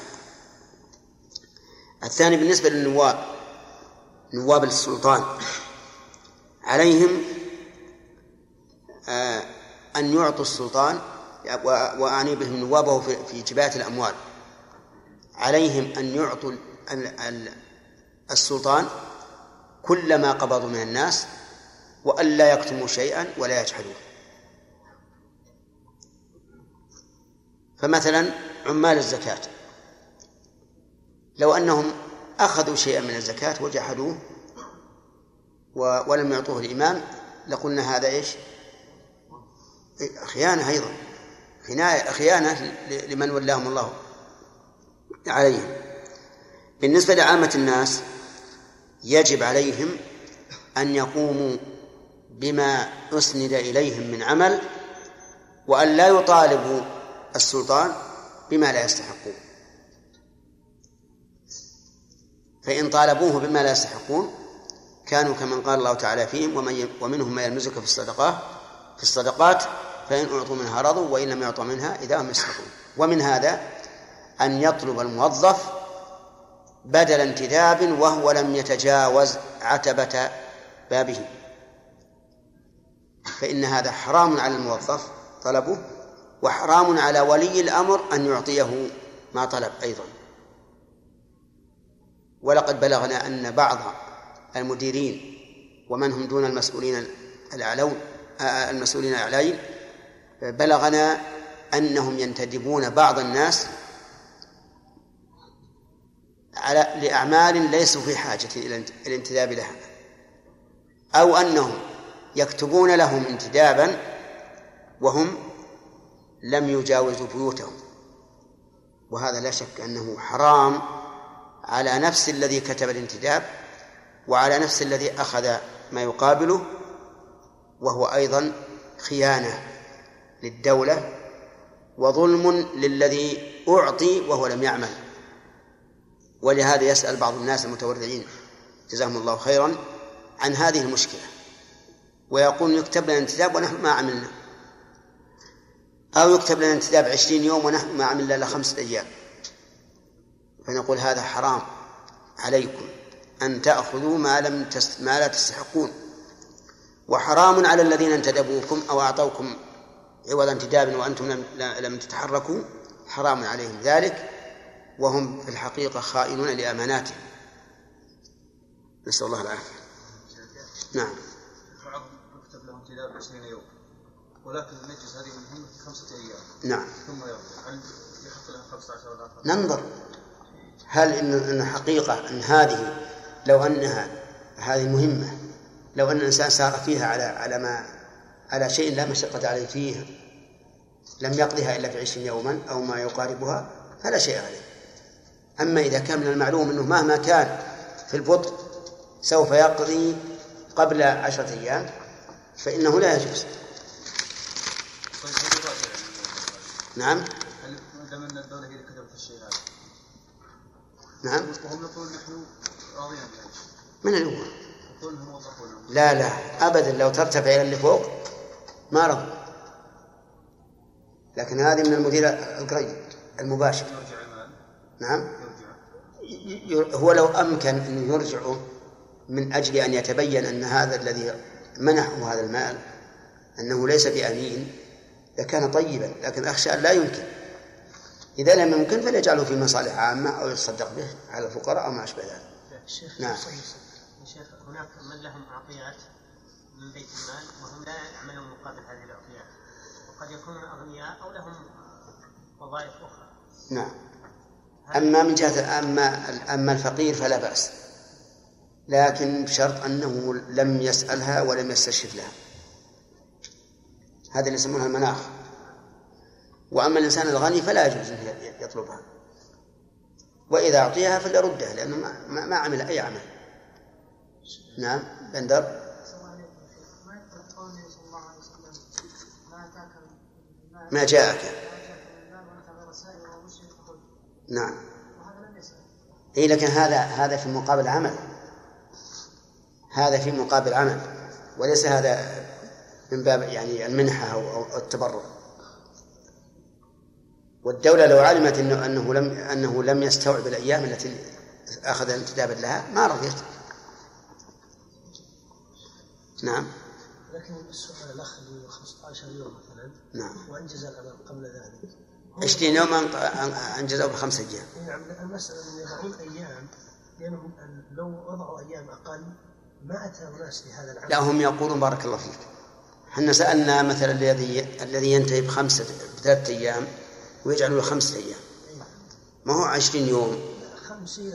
الثاني بالنسبة للنواب نواب السلطان عليهم أن يعطوا السلطان وأعني بهم نوابه في جباية الأموال. عليهم أن يعطوا السلطان كل ما قبضوا من الناس وألا يكتموا شيئا ولا يجحدوه. فمثلا عمال الزكاة. لو أنهم أخذوا شيئا من الزكاة وجحدوه ولم يعطوه الإمام لقلنا هذا إيش؟ خيانة أيضا. خيانة لمن ولاهم الله عليهم. بالنسبة لعامة الناس يجب عليهم أن يقوموا بما أسند إليهم من عمل وأن لا يطالبوا السلطان بما لا يستحقون. فإن طالبوه بما لا يستحقون كانوا كمن قال الله تعالى فيهم ومن ومنهم ما يلمزك في الصدقات في الصدقات فإن أعطوا منها رضوا وإن لم يعطوا منها إذا هم يسخطون ومن هذا أن يطلب الموظف بدل انتداب وهو لم يتجاوز عتبة بابه. فإن هذا حرام على الموظف طلبه وحرام على ولي الأمر أن يعطيه ما طلب أيضا. ولقد بلغنا أن بعض المديرين ومن هم دون المسؤولين الأعلون المسؤولين الأعلين بلغنا أنهم ينتدبون بعض الناس على لأعمال ليسوا في حاجة إلى الانتداب لها. أو أنهم يكتبون لهم انتدابا وهم لم يجاوزوا بيوتهم. وهذا لا شك أنه حرام على نفس الذي كتب الانتداب وعلى نفس الذي أخذ ما يقابله وهو أيضا خيانة. للدولة وظلم للذي أعطي وهو لم يعمل. ولهذا يسأل بعض الناس المتورعين جزاهم الله خيرا عن هذه المشكلة. ويقول يكتب لنا انتداب ونحن ما عملنا. أو يكتب لنا انتداب عشرين يوم ونحن ما عملنا إلا خمسة أيام. فنقول هذا حرام عليكم أن تأخذوا ما لم تست... ما لا تستحقون. وحرام على الذين انتدبوكم أو أعطوكم عوض انتداب وأنتم لم, لم تتحركوا حرام عليهم ذلك وهم في الحقيقة خائنون لأماناتهم. نسأل الله العافية. نعم. يكتب له انتداب 20 يوم ولكن نجز هذه المهمة خمسة أيام. نعم. ثم يرجع هل يحط له 15 ولا 10 ننظر. هل إن إن حقيقة أن هذه لو أنها هذه مهمة لو أن الإنسان سار فيها على على ما على شيء لا مشقة عليه فيه لم يقضها إلا في عشرين يوما أو ما يقاربها فلا شيء عليه. أما إذا كان من المعلوم أنه مهما كان في البطء سوف يقضي قبل عشرة أيام فإنه لا يجوز. نعم. نعم. يقولون نحن من موظفون لا لا. أبدا لو ترتفع إلى اللي فوق ما رضوا لكن هذه من المدير القريب المباشر. نعم. هو لو أمكن أن يرجعه من أجل أن يتبين أن هذا الذي منحه هذا المال أنه ليس بأمين لكان طيبا لكن أخشى أن لا يمكن. إذا لم يمكن فليجعله في مصالح عامة أو يتصدق به على الفقراء أو ما أشبه ذلك. نعم. شيخ هناك من لهم عطيات؟ من بيت المال وهم لا يعملون مقابل هذه العطيات وقد يكونون أغنياء أو لهم وظائف أخرى. نعم. أما من جهة أما أما الفقير فلا بأس. لكن بشرط أنه لم يسألها ولم يستشف لها. هذا اللي يسمونها المناخ. وأما الإنسان الغني فلا يجوز أن يطلبها. وإذا أعطيها فليردها لأنه ما, ما, ما عمل أي عمل. نعم بندر ما يثبت قوله صلى الله عليه وسلم ما اتاك ما ما جاءك جاءك من المال وانت غير سائل ومسلم فخذ نعم. اي لكن هذا هذا في مقابل عمل. هذا في مقابل عمل. وليس هذا من باب يعني المنحة أو أو التبرع. والدولة لو علمت إنه أنه لم أنه لم يستوعب الأيام التي أخذ انتدابا لها ما رضيت. نعم. لكن السؤال الأخ اللي 15 يوم مثلا نعم. وأنجز العمل قبل ذلك. 20 يوما انجزوا بخمس أيام. نعم المسألة انهم يضعون أيام لأنهم لو وضعوا أيام أقل ما أتى ناس لهذا العمل. لا هم يقولون بارك الله فيك. إحنا سألنا مثلا الذي الذي ينتهي بخمسه بثلاثة أيام ويجعلوا له خمسه أيام. ما هو 20 يوم؟ خمسين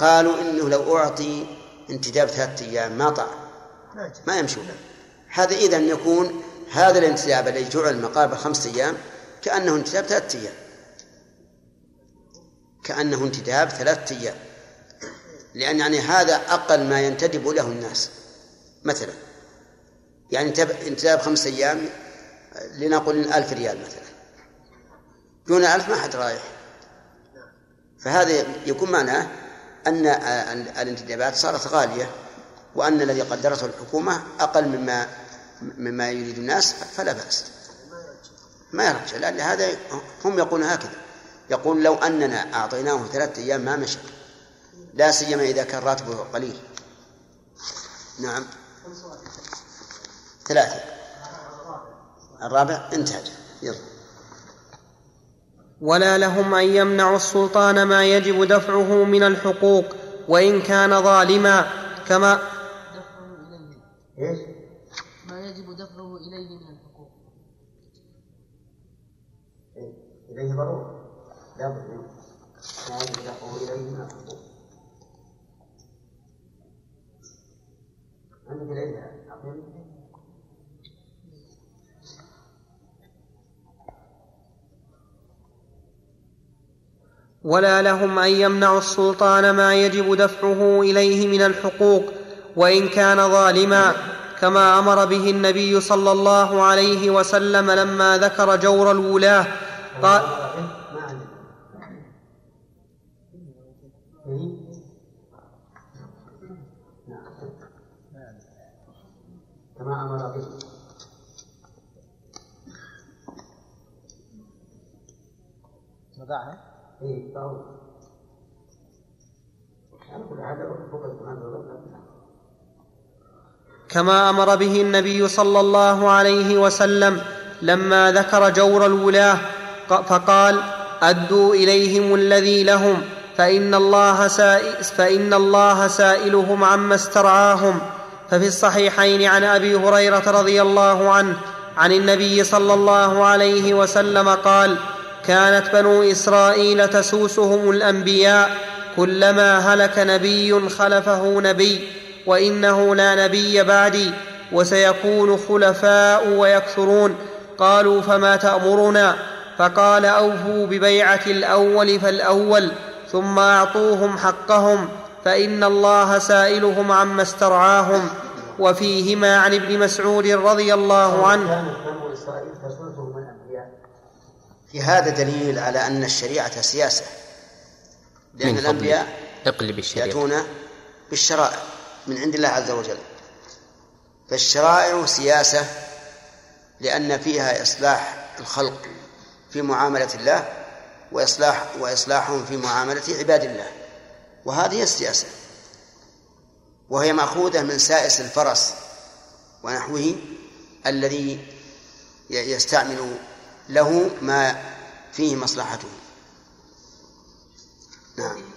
قالوا إنه لو أعطي انتداب ثلاثة أيام ما طاع. ما يمشي له هذا إذا يكون هذا الانتداب الذي جعل مقابل خمسة أيام كأنه انتداب ثلاثة أيام. كأنه انتداب ثلاثة أيام. لأن يعني هذا أقل ما ينتدب له الناس. مثلا يعني انتداب خمسة أيام لنقل ألف ريال مثلا. دون ألف ما حد رايح. فهذا يكون معناه أن الانتدابات صارت غالية وأن الذي قدرته الحكومة أقل مما مما يريد الناس فلا بأس. ما يرجع لأن هذا هم يقولون هكذا. يقول لو أننا أعطيناه ثلاثة أيام ما مشى. لا سيما إذا كان راتبه قليل. نعم. ثلاثة. الرابع انتهى يلا. ولا لهم أن يمنعوا السلطان ما يجب دفعه من الحقوق وإن كان ظالما كما دفعه؟ ما يجب دفعه إليه من الحقوق. إليه ضرورة لا بد منه ما يجب دفعه إليه من الحقوق. عندك إليه. عقيم؟ ولا لهم أن يمنعوا السلطان ما يجب دفعه إليه من الحقوق وإن كان ظالما كما أمر به النبي صلى الله عليه وسلم لما ذكر جور الولاة. قال. كما أمر به. وضعها على كل فوق والله كما أمر به النبي صلى الله عليه وسلم لما ذكر جور الولاة فقال أدوا إليهم الذي لهم فإن الله, سائل فإن الله سائلهم عما استرعاهم. ففي الصحيحين عن أبي هريرة رضي الله عنه عن النبي صلى الله عليه وسلم قال كانت بنو إسرائيل تسوسهم الأنبياء كلما هلك نبي خلفه نبي. وإنه لا نبي بعدي وسيكون خلفاء ويكثرون. قالوا فما تأمرنا؟ فقال أوفوا ببيعة الأول فالأول ثم أعطوهم حقهم فإن الله سائلهم عما استرعاهم. وفيهما عن ابن مسعود رضي الله عنه. في هذا دليل على أن الشريعة سياسة. لأن الأنبياء اقلب الشريعة. يأتون بالشرائع. من عند الله عز وجل. فالشرائع سياسة لأن فيها إصلاح الخلق في معاملة الله وإصلاح وإصلاحهم في معاملة عباد الله. وهذه السياسة. وهي مأخوذة من سائس الفرس ونحوه الذي يستعمل له ما فيه مصلحته. نعم.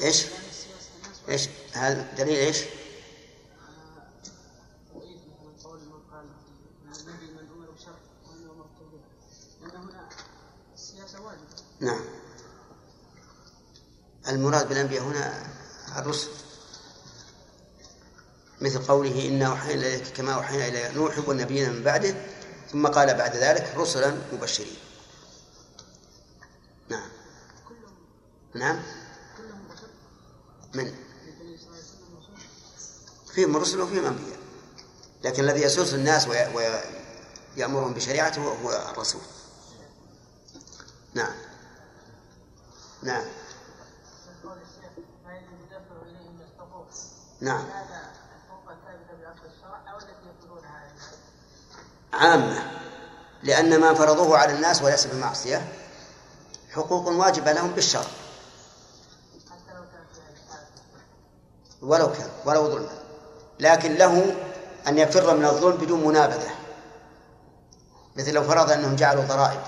إيش؟ إيش؟ هذا دليل إيش؟ نعم المراد بالأنبياء هنا الرسل مثل قوله إنا أوحينا إليك كما أوحينا إلى نوح والنبيين من بعده ثم قال بعد ذلك رسلا مبشرين نعم نعم من؟ فيهم رسل وفيهم أنبياء. لكن الذي يسوس الناس ويأمرهم بشريعته هو الرسول. نعم. نعم. نعم. عامة. لأن ما فرضوه على الناس وليس بمعصية حقوق واجبة لهم بالشرع. ولو كان ولو ظلما. لكن له أن يفر من الظلم بدون منابذة. مثل لو فرض أنهم جعلوا ضرائب.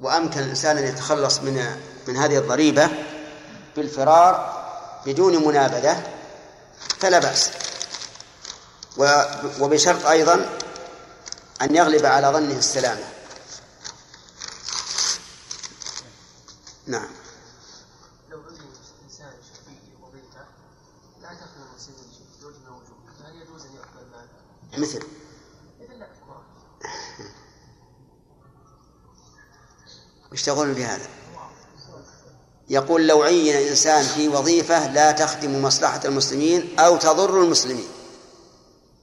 وأمكن الإنسان أن يتخلص من من هذه الضريبة بالفرار بدون منابذة فلا بأس. وبشرط أيضا أن يغلب على ظنه السلامة. نعم لو إنسان في وظيفة لا تخلو من وجه وجوه فهل يجوز أن يأخذ المال؟ مثل. وش تقولون في هذا؟ يقول لو عين إنسان في وظيفة لا تخدم مصلحة المسلمين أو تضر المسلمين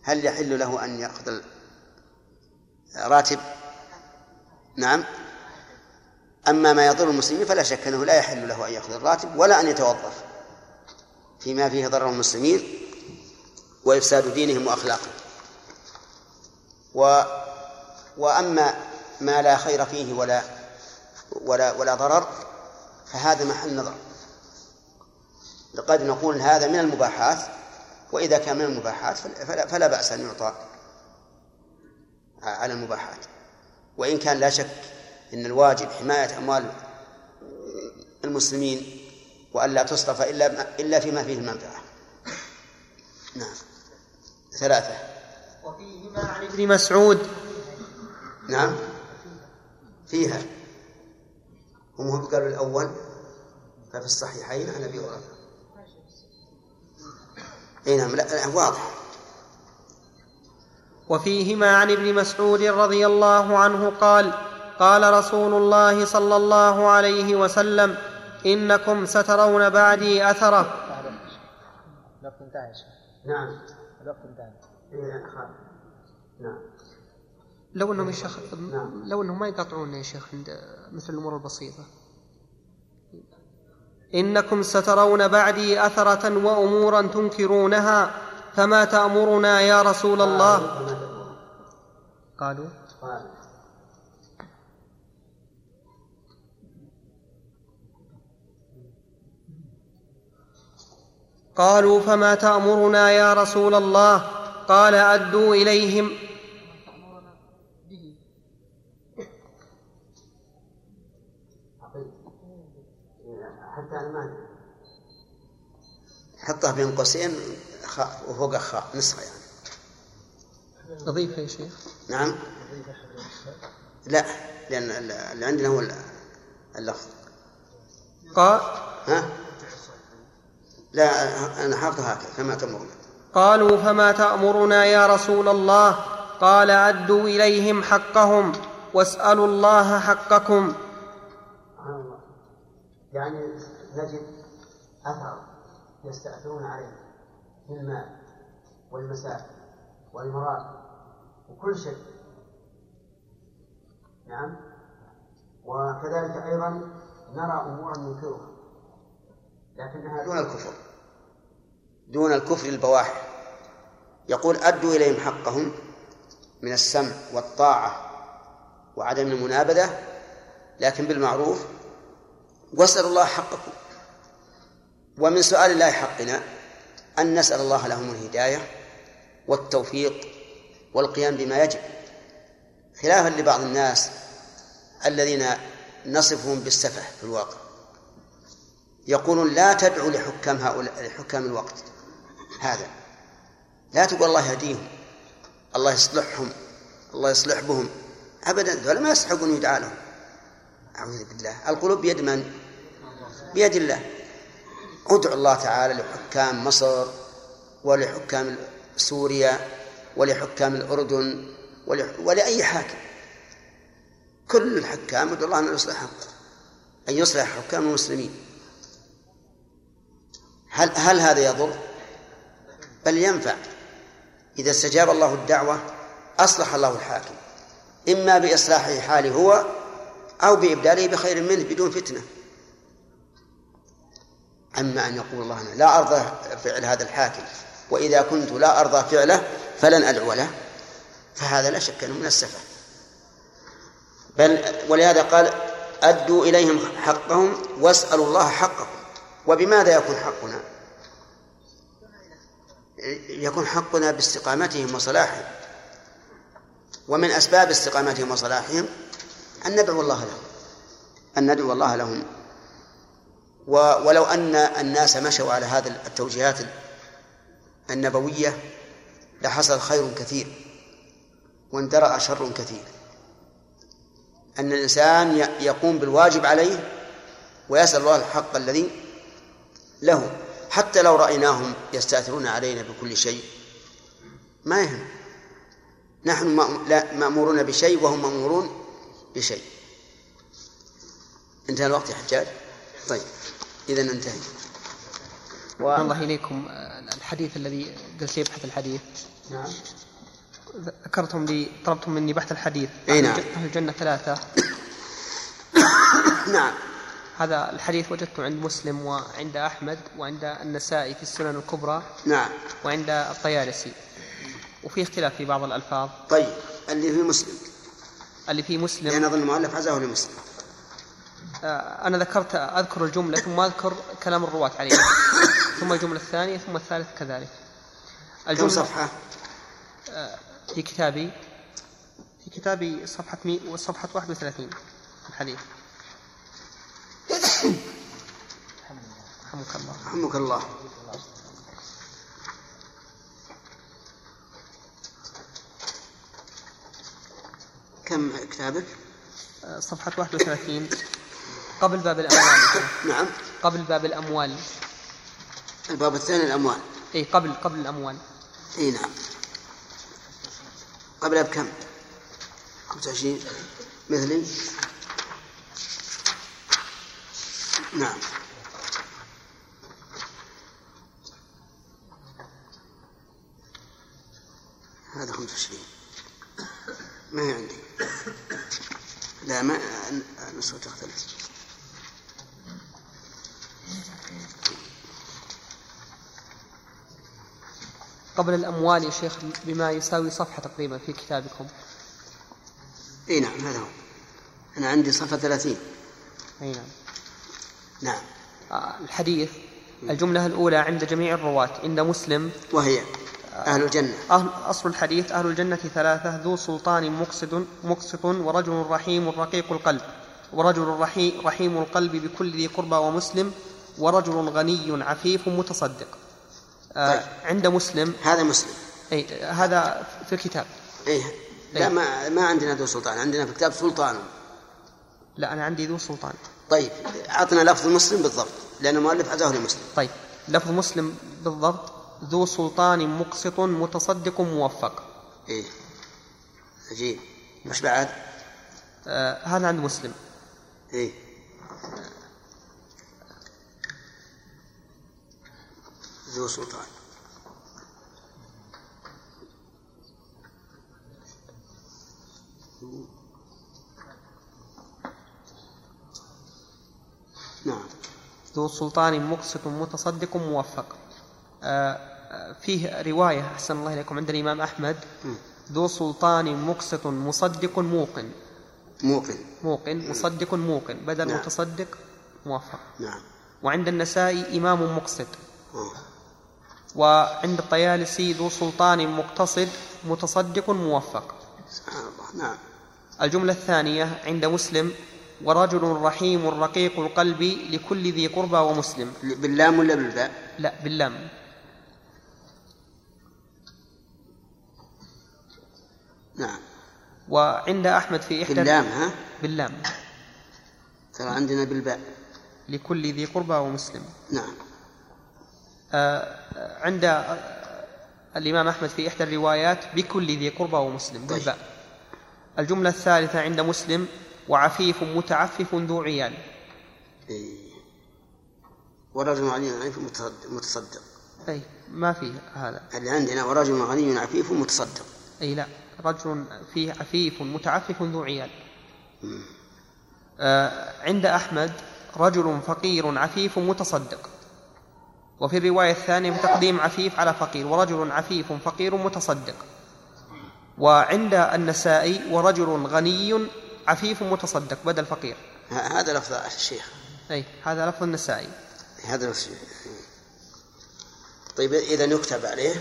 هل يحل له أن يأخذ راتب نعم. أما ما يضر المسلمين فلا شك أنه لا يحل له أن يأخذ الراتب ولا أن يتوظف فيما فيه ضرر المسلمين وإفساد دينهم وأخلاقهم. و وأما ما لا خير فيه ولا ولا ولا ضرر فهذا محل نظر. قد نقول هذا من المباحات وإذا كان من المباحات فلا, فلا بأس أن يعطى على المباحات. وإن كان لا شك أن الواجب حماية أموال المسلمين وألا تصرف إلا إلا فيما فيه المنفعة. نعم. ثلاثة. وفيهما عن ابن مسعود؟ نعم. فيها. هم قالوا الأول ففي الصحيحين عن أبي هريرة. إي نعم لا واضح. وفيهما عن ابن مسعود رضي الله عنه قال قال رسول الله صلى الله عليه وسلم إنكم سترون بعدي أثره. الوقت انتهى نعم. الوقت انتهى. نعم. لو إنهم يا شيخ لو إنهم ما يقاطعون يا شيخ عند مثل الأمور البسيطة. إنكم سترون بعدي أثرة وأمورا تنكرونها فما تأمرنا يا رسول الله. قالوا؟ قالوا فما تأمرنا يا رسول الله. قال أدوا إليهم. حتى أنا حطها بين قوسين خاء وفوق خاء نسخة يعني. نظيفة يا شيخ؟ نعم. لا لأن اللي عندنا هو اللفظ. قال؟ ها؟ لا أنا حافظها هكذا كما تأمرنا. قالوا فما تأمرنا يا رسول الله؟ قال أدوا إليهم حقهم واسألوا الله حقكم. يعني نجد أثر يستأثرون عليه في المال والمساء والمراد وكل شيء. نعم. وكذلك أيضا نرى أمورا ننكرها لكنها دون الكفر. دون الكفر البواح يقول أدوا إليهم حقهم من السمع والطاعة وعدم المنابذة لكن بالمعروف واسألوا الله حقكم. ومن سؤال الله حقنا أن نسأل الله لهم الهداية والتوفيق والقيام بما يجب خلافا لبعض الناس الذين نصفهم بالسفه في الواقع. يقولون لا تدعوا لحكام هؤلاء لحكام الوقت هذا. لا تقول الله يهديهم الله يصلحهم الله يصلح بهم. ابدا ذولا ما يستحقون يدعى لهم. أعوذ بالله. القلوب بيد من؟ بيد الله. ادعو الله تعالى لحكام مصر ولحكام سوريا ولحكام الأردن ولأي حاكم. كل الحكام ادعو الله أن يصلح أن يصلح حكام المسلمين. هل هل هذا يضر؟ بل ينفع. إذا استجاب الله الدعوة أصلح الله الحاكم. إما بإصلاح حاله هو أو بإبداله بخير منه بدون فتنة. أما أن يقول الله لا أرضى فعل هذا الحاكم وإذا كنت لا أرضى فعله فلن أدعو له. فهذا لا شك أنه من السفه بل ولهذا قال أدوا إليهم حقهم واسألوا الله حقكم. وبماذا يكون حقنا؟ يكون حقنا باستقامتهم وصلاحهم. ومن أسباب استقامتهم وصلاحهم أن ندعو الله لهم. أن ندعو الله لهم. ولو أن الناس مشوا على هذه التوجيهات النبوية لحصل خير كثير واندرأ شر كثير. أن الإنسان يقوم بالواجب عليه ويسأل الله الحق الذي له. حتى لو رأيناهم يستأثرون علينا بكل شيء ما يهم. نحن مأمورون بشيء وهم مأمورون بشيء. انتهى الوقت يا حجاج. طيب. إذا انتهي و... الله إليكم الحديث الذي جلس يبحث الحديث. نعم. ذكرتم لي طلبتم مني بحث الحديث. إي نعم. أهل الجنة ثلاثة. نعم. هذا الحديث وجدته عند مسلم وعند أحمد وعند النسائي في السنن الكبرى نعم. وعند الطيالسي. وفي اختلاف في بعض الألفاظ. طيب. اللي في مسلم. اللي في مسلم. لأن أظن المؤلف عزاه لمسلم. آه، أنا ذكرت أذكر الجملة ثم أذكر كلام الرواة عليها. ثم الجملة الثانية ثم الثالث كذلك. الجملة كم صفحة؟ آه، في كتابي في كتابي صفحة مي صفحة 31 الحديث. رحمك الله. رحمك الله. كم كتابك؟ آه، صفحة 31 قبل باب الأموال. نعم. قبل باب الأموال. الباب الثاني الأموال. أي قبل قبل الأموال. أي نعم. قبلها بكم؟ 25 مثلي؟ نعم. هذا 25 ما هي عندي؟ لا ما النسخة تختلف. قبل الأموال يا شيخ بما يساوي صفحة تقريبا في كتابكم؟ إي نعم هذا هو. أنا عندي صفحة 30 إي نعم. نعم. آه، الحديث الجملة الأولى عند جميع الرواة عند مسلم وهي أهل الجنة. أهل أصل الحديث أهل الجنة ثلاثة ذو سلطان مقسط مقسط ورجل رحيم رقيق القلب. ورجل رحي رحيم القلب بكل ذي قربى ومسلم ورجل غني عفيف متصدق. آه طيب. عند مسلم. هذا مسلم. أي هذا في الكتاب. إيه. لا إيه. ما ما عندنا ذو سلطان. عندنا في الكتاب سلطان. لا أنا عندي ذو سلطان. طيب. أعطنا لفظ مسلم بالضبط لأن المؤلف عزاه لمسلم. طيب. لفظ مسلم بالضبط ذو سلطان مقسط متصدق موفق. إيه. عجيب. مش بعد؟ آه هذا عند مسلم. إيه. ذو سلطان. نعم. ذو سلطان مقسط متصدق موفق. آه، آه، فيه رواية أحسن الله إليكم عند الإمام أحمد. ذو سلطان مقسط مصدق موقن. موقن. موقن مصدق موقن. بدل نعم. متصدق موفق. نعم. وعند النسائي إمام مقسط. آه. وعند الطيالسي ذو سلطان مقتصد متصدق موفق. سبحان الله نعم. الجملة الثانية عند مسلم ورجل رحيم رقيق القلب لكل ذي قربى ومسلم. باللام ولا بالباء؟ لا باللام. نعم. وعند أحمد في إحدى باللام ها؟ باللام. ترى عندنا بالباء لكل ذي قربى ومسلم. نعم. عند الإمام أحمد في إحدى الروايات بكل ذي قربى ومسلم. طيب. بالباء الجملة الثالثة عند مسلم وعفيف متعفف ذو عيال إيه. ورجل غني عفيف متصدق- متصدق. أي ما في هذا. اللي عندنا ورجل غني عفيف متصدق. أي لا رجل فيه عفيف متعفف ذو عيال آه عند أحمد رجل فقير عفيف متصدق. وفي الرواية الثانية بتقديم عفيف على فقير ورجل عفيف فقير متصدق. وعند النسائي ورجل غني عفيف متصدق بدل فقير. هذا لفظ الشيخ. أي هذا لفظ النسائي. هذا لفظ طيب إذا يكتب عليه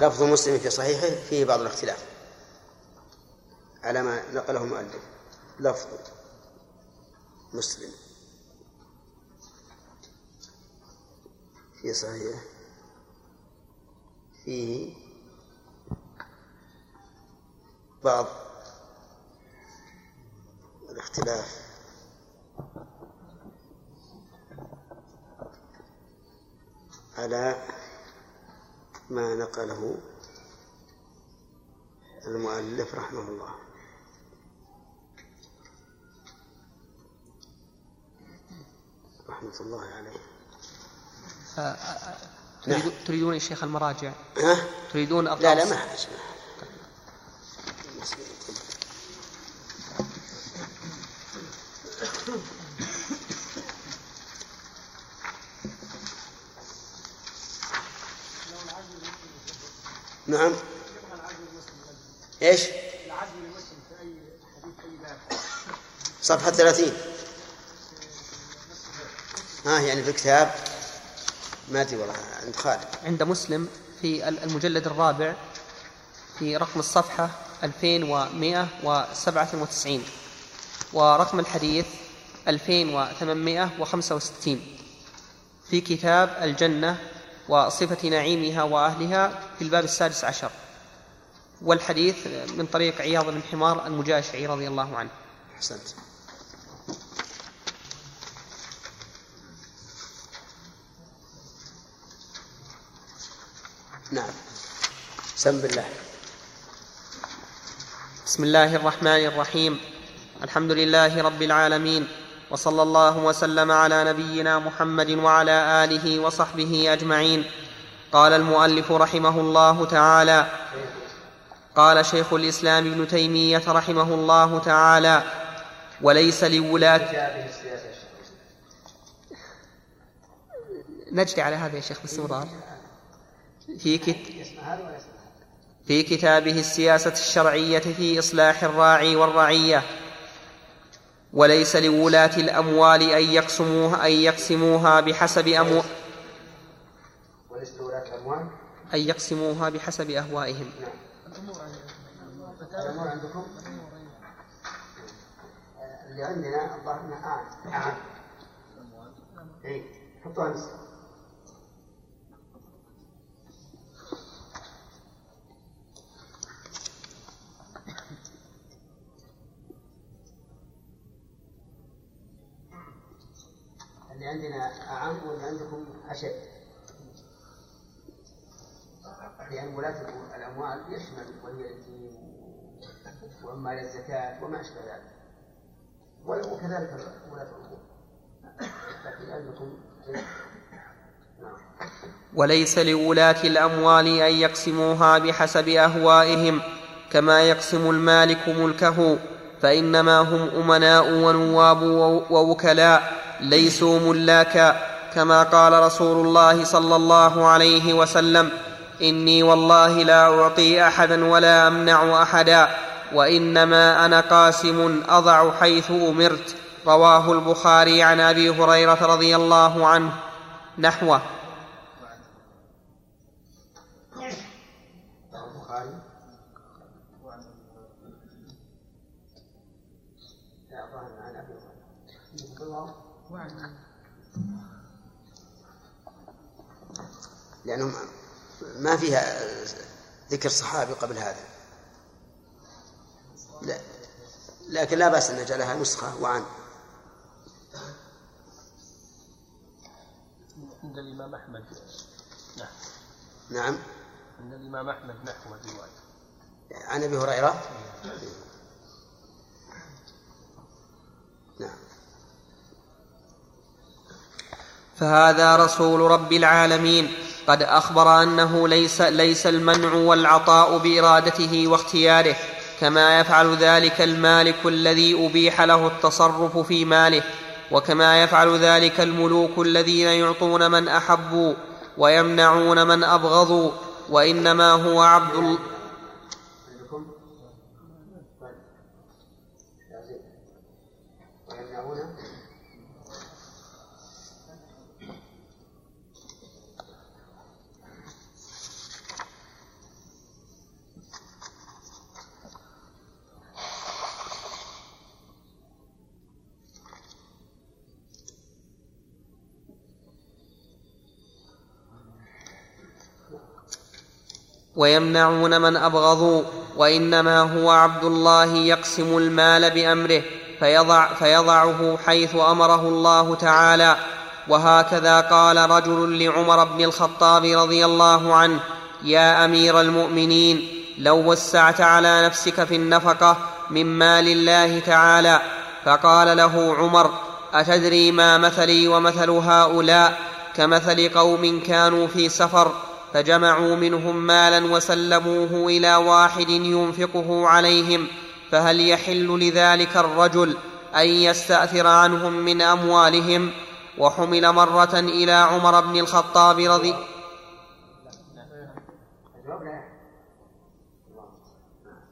لفظ مسلم في صحيحه فيه بعض الاختلاف. على ما نقله المؤلف لفظ مسلم. في صحيحه فيه بعض الاختلاف. على ما نقله المؤلف رحمه الله. رحمة الله عليه. آه، آه، آه، تريدون- تريدون يا شيخ المراجع؟ ها؟ تريدون لا أقراص لا ما نعم. إيش؟ صفحة ثلاثين. ها يعني في الكتاب. ما أدري والله عند خالد. عند مسلم في المجلد الرابع في رقم الصفحة 2197 ورقم الحديث 2865 في كتاب الجنة وصفة نعيمها وأهلها في الباب السادس عشر. والحديث من طريق عياض بن حمار المجاشعي رضي الله عنه. أحسنت. نعم. سم بالله بسم الله الرحمن الرحيم. الحمد لله رب العالمين وصلى الله وسلم على نبينا محمد وعلى آله وصحبه أجمعين. قال المؤلف رحمه الله تعالى قال شيخ الإسلام ابن تيمية رحمه الله تعالى وليس لولاة نجري على هذا يا شيخ باستمرار في كت... في كتابه السياسة الشرعية في إصلاح الراعي والرعية. وليس لولاة الأموال أن يقسموها أن يقسموها بحسب أمو وليس لولاة الأموال؟ أن يقسموها بحسب أهوائهم. نعم. الأمور عندكم؟ اللي عندنا الظاهر اعم اعم اي حطوها اللي عندنا أعم واللي عندكم أشد. لأن ولاة الأموال يشمل ولي اليتيم وعمال الزكاة وما أشبه ذلك. وكذلك ولاة الأمور. لكن عندكم نعم. وليس لولاة الأموال أن يقسموها بحسب أهوائهم كما يقسم المالك ملكه فإنما هم أمناء ونواب ووكلاء. ليسوا ملاكا كما قال رسول الله صلى الله عليه وسلم إني والله لا أعطي أحدا ولا أمنع أحدا وإنما أنا قاسم أضع حيث أمرت رواه البخاري عن أبي هريرة رضي الله عنه نحوه. لأنه ما فيها ذكر صحابي قبل هذا. لا. لكن لا بأس أن نجعلها نسخة وعن. عند الإمام أحمد. نحو نعم. عند الإمام أحمد نحو الرواية. عن أبي هريرة؟ نعم. فهذا رسول رب العالمين. قد أخبر أنه ليس ليس المنع والعطاء بإرادته واختياره كما يفعل ذلك المالك الذي أبيح له التصرف في ماله وكما يفعل ذلك الملوك الذين يعطون من أحبوا ويمنعون من أبغضوا وإنما هو عبد ويمنعون من أبغضوا وإنما هو عبد الله يقسم المال بأمره فيضع فيضعه حيث أمره الله تعالى. وهكذا قال رجل لعمر بن الخطاب رضي الله عنه يا أمير المؤمنين لو وسعت على نفسك في النفقة من مال الله تعالى فقال له عمر أتدري ما مثلي ومثل هؤلاء؟ كمثل قوم كانوا في سفر فجمعوا منهم مالا وسلموه إلى واحد ينفقه عليهم فهل يحل لذلك الرجل أن يستأثر عنهم من أموالهم؟ وحمل مرة إلى عمر بن الخطاب رضي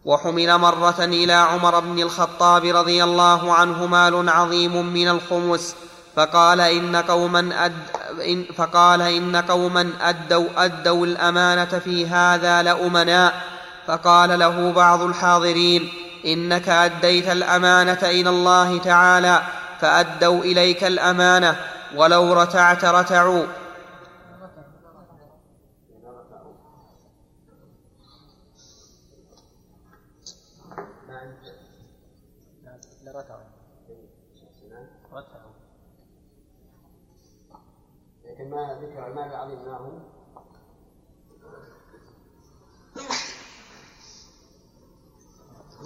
وحمل مرة إلى عمر بن الخطاب رضي الله عنه مال عظيم من الخمس فقال إن قوما أد إن فقال إن قوما أدوا أدوا الأمانة في هذا لأمناء. فقال له بعض الحاضرين إنك أديت الأمانة إلى الله تعالى فأدوا إليك الأمانة ولو رتعت رتعوا ما عندك لرتعوا رتعوا لكن ما ذكر المال العظيم ما هو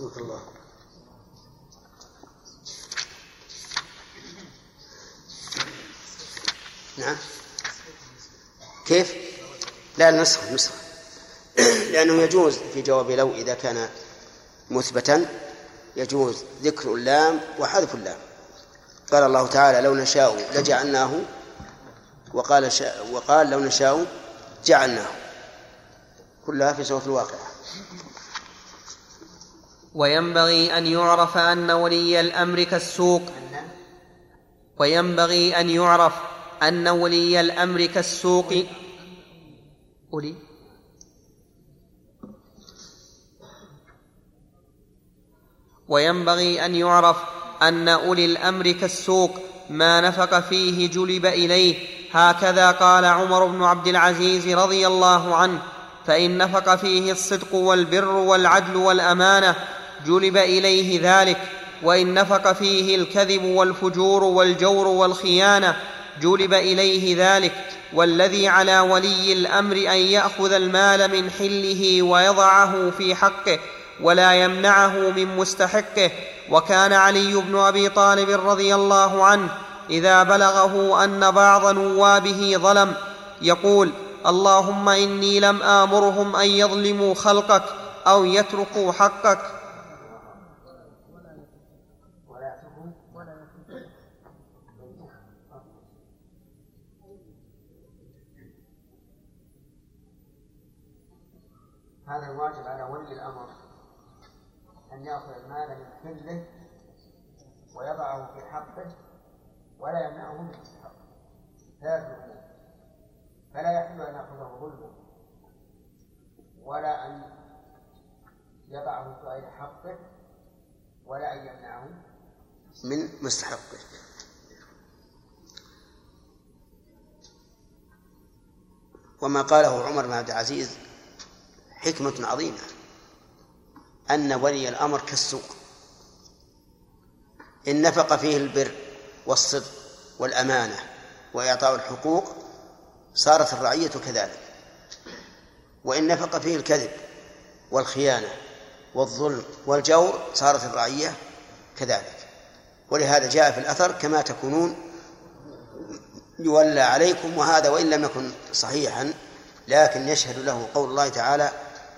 رحمك الله. نعم. كيف؟ لا النسخة نسخة. لأنه يجوز في جواب لو إذا كان مثبتا يجوز ذكر اللام وحذف اللام. قال الله تعالى لو نشاء لجعلناه وقال شاء وقال لو نشاء جعلناه. كلها في سورة الواقعة. وينبغي أن يعرف أن ولي الأمر كالسوق. وينبغي أن يعرف أن ولي الأمر كالسوق. أولي وينبغي أن يعرف أن أولي الأمر كالسوق ما نفق فيه جلب إليه. هكذا قال عمر بن عبد العزيز رضي الله عنه فإن نفق فيه الصدق والبر والعدل والأمانة جلب إليه ذلك وإن نفق فيه الكذب والفجور والجور والخيانة جلب إليه ذلك. والذي على ولي الأمر أن يأخذ المال من حله ويضعه في حقه ولا يمنعه من مستحقه. وكان علي بن أبي طالب رضي الله عنه إذا بلغه أن بعض نوابه ظلم يقول اللهم إني لم آمرهم أن يظلموا خلقك أو يتركوا حقك هذا الواجب على ولي الامر أن يأخذ المال من حله ويضعه في حقه ولا يمنعه من حقه لا يتركه فلا يحل أن يأخذه ظلما ولا أن يضعه في غير حقه ولا أن يمنعه من مستحقه. وما قاله عمر بن عبد العزيز حكمة عظيمة. أن ولي الأمر كالسوق. إن نفق فيه البر والصدق والأمانة وإعطاء الحقوق صارت الرعية كذلك. وإن نفق فيه الكذب والخيانة والظلم والجور صارت الرعية كذلك. ولهذا جاء في الأثر كما تكونون يولى عليكم وهذا وإن لم يكن صحيحا لكن يشهد له قول الله تعالى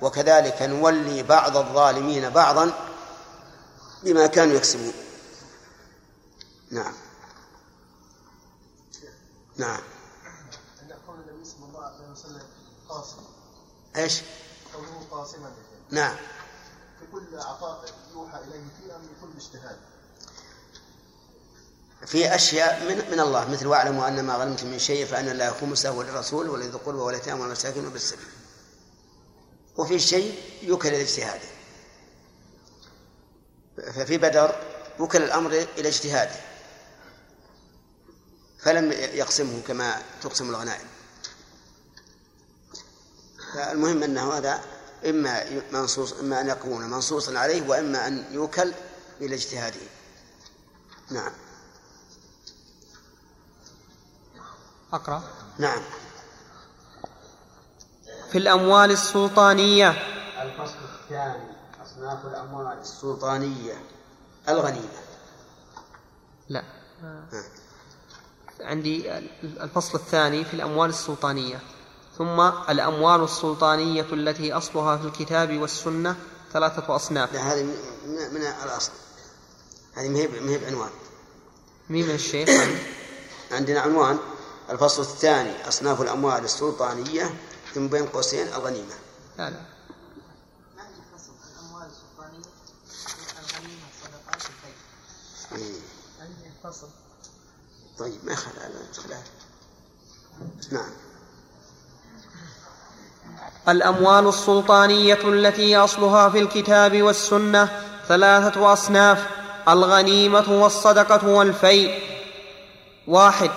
وكذلك نولي بعض الظالمين بعضا بما كانوا يكسبون نعم نعم إيش؟ قوله قاسما نعم في كل عطاء يوحى إليه فيه أم لكل اجتهاد؟ في أشياء من من الله مثل واعلموا أن ما غنمتم من شيء فأن الله خمسه وللرسول ولذي القربى واليتامى والمساكين وبالسبيل وفي شيء يوكل إلى اجتهاده. ففي بدر وكل الأمر إلى اجتهاده. فلم يقسمه كما تقسم الغنائم. فالمهم انه هذا إما منصوص إما أن يكون منصوصا عليه وإما أن يوكل إلى اجتهاده. نعم. أقرأ. نعم. في الأموال السلطانية. الفصل الثاني أصناف الأموال السلطانية. الغنيمة. لا. عندي الفصل الثاني في الأموال السلطانية. ثم الأموال السلطانية التي أصلها في الكتاب والسنة ثلاثة أصناف. لا هذه من, من الأصل. هذه ما هي ما هي بعنوان. مين من الشيخ؟ عندنا عنوان. الفصل الثاني أصناف الأموال السلطانية. ثم بين قوسين الغنيمة. لا لا. طيب ما خلا لا خلاف نعم. الأموال السلطانية التي أصلها في الكتاب والسنة ثلاثة أصناف الغنيمة والصدقة والفيء. واحد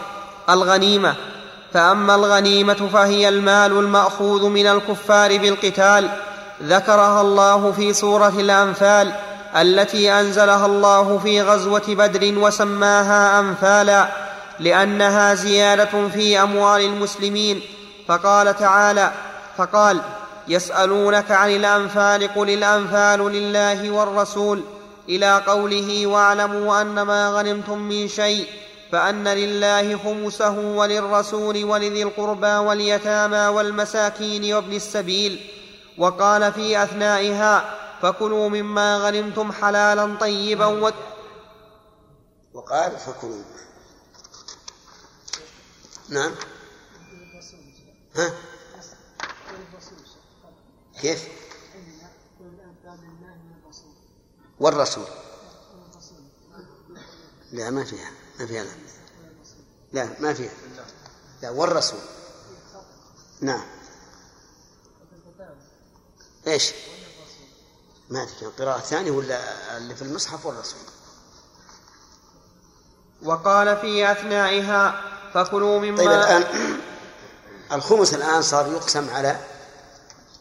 الغنيمة. فأما الغنيمة فهي المال المأخوذ من الكفار بالقتال ذكرها الله في سورة الأنفال التي أنزلها الله في غزوة بدر وسماها أنفالا لأنها زيادة في أموال المسلمين. فقال تعالى فقال يسألونك عن الأنفال قل الأنفال لله والرسول إلى قوله واعلموا أن ما غنمتم من شيء فأن لله خمسه وللرسول ولذي القربى واليتامى والمساكين وابن السبيل وقال في أثنائها فكلوا مما غنمتم حلالا طيبا و... وقال فكلوا. نعم. ها؟ كيف؟ والرسول. لا ما فيها. ما فيها لا. لا ما فيها. لا والرسول. نعم. إيش؟ ما ادري القراءة الثانية ولا اللي في المصحف والرسول. وقال في أثنائها فكلوا مما طيب الآن الخمس الآن صار يقسم على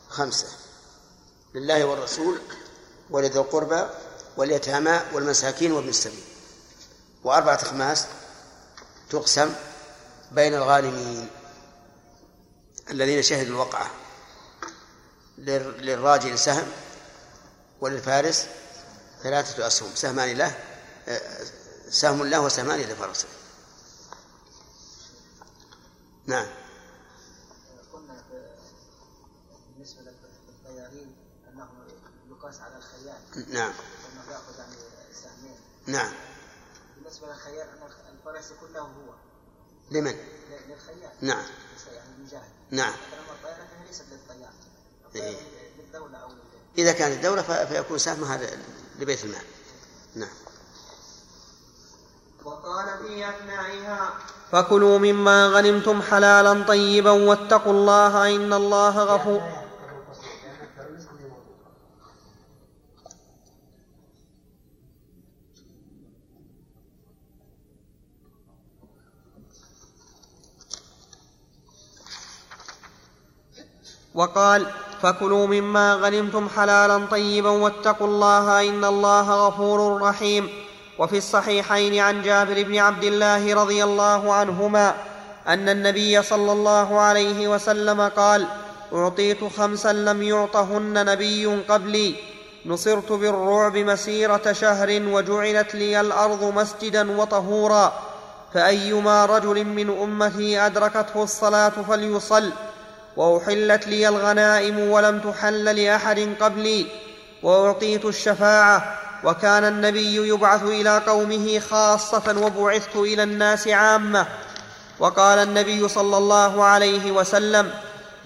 خمسة. لله والرسول ولذي القربى واليتامى والمساكين وابن السبيل. وأربعة أخماس تقسم بين الغانمين الذين شهدوا الوقعة للراجل سهم وللفارس ثلاثة أسهم سهمان له سهم له وسهمان لفرسه نعم قلنا بالنسبة للطيارين انه يقاس على الخيال نعم. نعم. يكون له هو. لمن؟ ل- للخيال نعم. يعني المجاهد نعم. ليست للطيار إيه. الطيارة للدولة أو لل- إذا كانت الدولة فيكون سهمها لبيت المال. نعم. وقال في أثنائها فكلوا مما غنمتم حلالا طيبا واتقوا الله إن الله غفور وقال فكلوا مما غنمتم حلالا طيبا واتقوا الله إن الله غفور رحيم. وفي الصحيحين عن جابر بن عبد الله رضي الله عنهما أن النبي صلى الله عليه وسلم قال أعطيت خمسا لم يعطهن نبي قبلي نصرت بالرعب مسيرة شهر وجعلت لي الأرض مسجدا وطهورا فأيما رجل من أمتي أدركته الصلاة فليصل وأحلت لي الغنائم ولم تحل لأحد قبلي وأعطيت الشفاعة وكان النبي يبعث إلى قومه خاصة وبعثت إلى الناس عامة. وقال النبي صلى الله عليه وسلم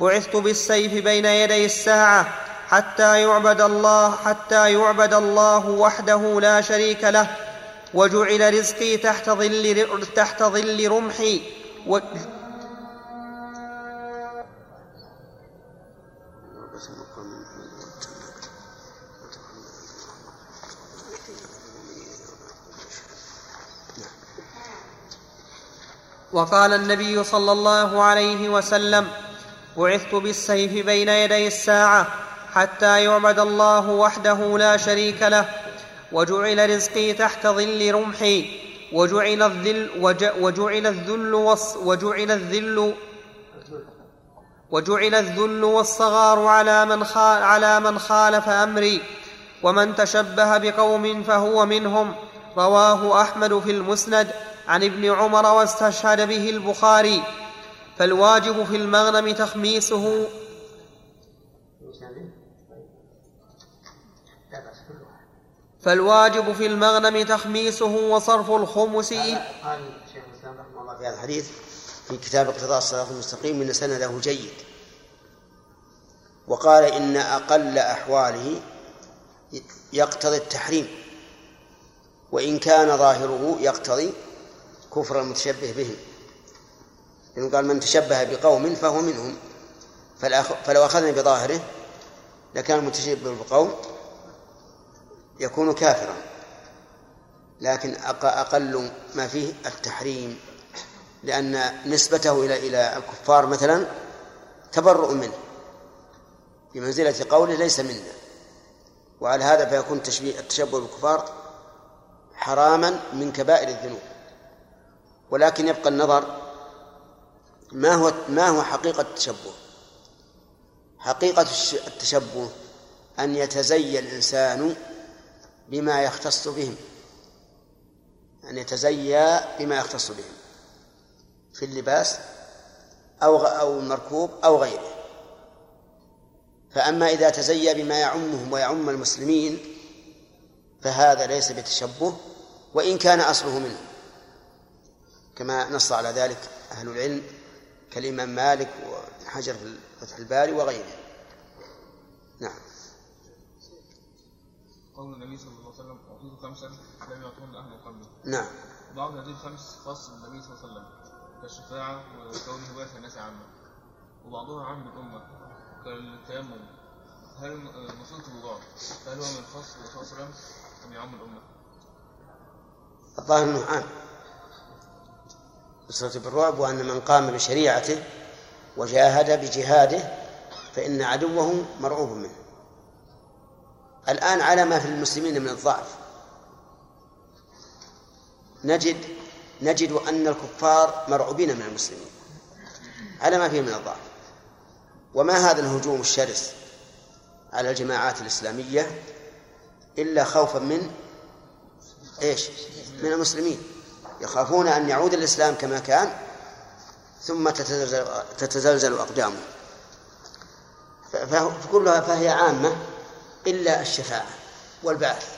بعثت بالسيف بين يدي الساعة حتى يعبد الله حتى يعبد الله وحده لا شريك له وجعل رزقي تحت ظل تحت ظل رمحي وقال النبي صلى الله عليه وسلم بعثت بالسيف بين يدي الساعة حتى يعبد الله وحده لا شريك له وجعل رزقي تحت ظل رمحي وجعل الذل وج وجعل الذل وجعل الذل وجعل الذل والصغار على من على من خالف أمري ومن تشبه بقوم فهو منهم رواه أحمد في المسند. عن ابن عمر واستشهد به البخاري فالواجب في المغنم تخميسه. فالواجب في المغنم تخميسه وصرف الخمس. قال شيخ الاسلام رحمه الله في هذا الحديث في كتاب اقتضاء الصراط المستقيم إن سنده جيد. وقال إن أقل أحواله يقتضي التحريم وإن كان ظاهره يقتضي كفر المتشبه بهم لأنه قال من تشبه بقوم فهو منهم. فلو أخذنا بظاهره لكان المتشبه بقوم يكون كافرا. لكن أق- أقل ما فيه التحريم لأن نسبته إلى إلى الكفار مثلا تبرؤ منه. بمنزلة قوله ليس منا. وعلى هذا فيكون التشبه بالكفار حراما من كبائر الذنوب. ولكن يبقى النظر ما هو ما هو حقيقة التشبه؟ حقيقة التشبه أن يتزيى الإنسان بما يختص بهم. أن يتزيى بما يختص بهم. في اللباس أو أو المركوب أو غيره. فأما إذا تزيى بما يعمهم ويعم المسلمين فهذا ليس بتشبه وإن كان أصله منه. كما نص على ذلك أهل العلم كالإمام مالك وحجر في فتح الباري وغيره. نعم. قول النبي صلى الله عليه وسلم أعطيت خمسا لم يعطهن أهل قبلي نعم. بعض هذه الخمس خاص بالنبي صلى الله عليه وسلم كالشفاعة وكونه باعث الناس عامة وبعضها عام بالأمة كالتيمم. هل مصيبة الوضوء هل هو من خاص عليه وسلم أم يعم الأمة؟ الظاهر إنه عام. نصرة بالرعب وأن من قام بشريعته وجاهد بجهاده فإن عدوه مرعوب منه. الآن على ما في المسلمين من الضعف. نجد نجد أن الكفار مرعوبين من المسلمين. على ما فيه من الضعف. وما هذا الهجوم الشرس على الجماعات الإسلامية إلا خوفا من إيش؟ من المسلمين. يخافون أن يعود الإسلام كما كان ثم تتزلزل, تتزلزل أقدامه. فكلها فهي عامة إلا الشفاعة والبعث.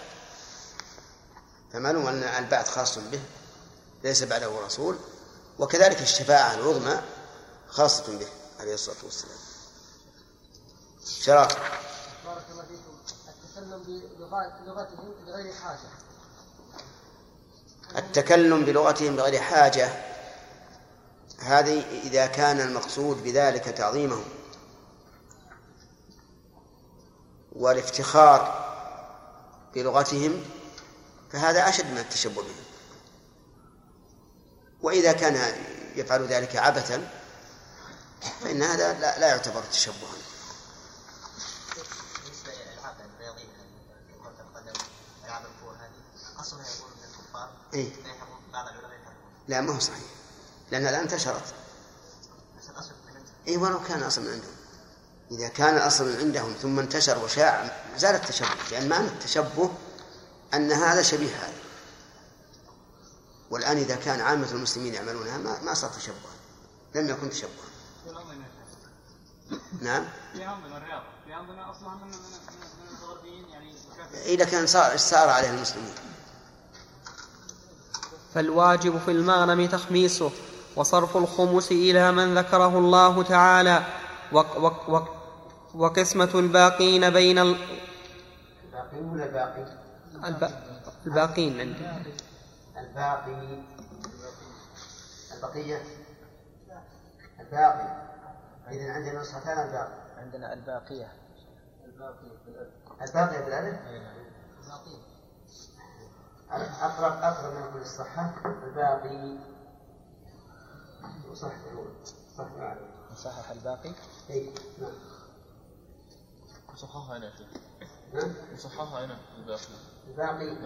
فمعلوم أن البعث خاص به ليس بعده رسول وكذلك الشفاعة العظمى خاصة به عليه الصلاة والسلام. شراف بارك الله فيكم. التكلم بلغتهم بغير حاجة. التكلم بلغتهم بغير حاجة هذه إذا كان المقصود بذلك تعظيمهم. والافتخار بلغتهم فهذا أشد من التشبه بهم. وإذا كان يفعل ذلك عبثا فإن هذا لا, لا يعتبر تشبها. إيه؟ لا ما هو صحيح. لأنها الآن انتشرت. اي ولو كان اصل من عندهم. إذا كان الاصل من عندهم ثم انتشر وشاع زال التشبه لأن معنى التشبه أن هذا شبيه هذا. والآن إذا كان عامة المسلمين يعملونها ما, ما صار تشبها لم يكن تشبها نعم. في عندنا الرياضة في عندنا أصلها من الغربيين يعني إذا كان صار صار عليه المسلمين فالواجب في المغنم تخميسه وصرف الخمس إلى من ذكره الله تعالى. وق وق وق وقسمة الباقين بين ال... الباقي ولا الباقي؟ الب... الباقين عندي. الباقي. البقية؟ الباقي. إذا عندنا نسختان الباقي. عندنا الباقية. الباقي بالألف أقرب أقرب من كل الصحة الباقي. وصح صح نصحح الباقي؟ إي نعم. يا شيخ. نعم. مصححها هنا الباقي. الباقي.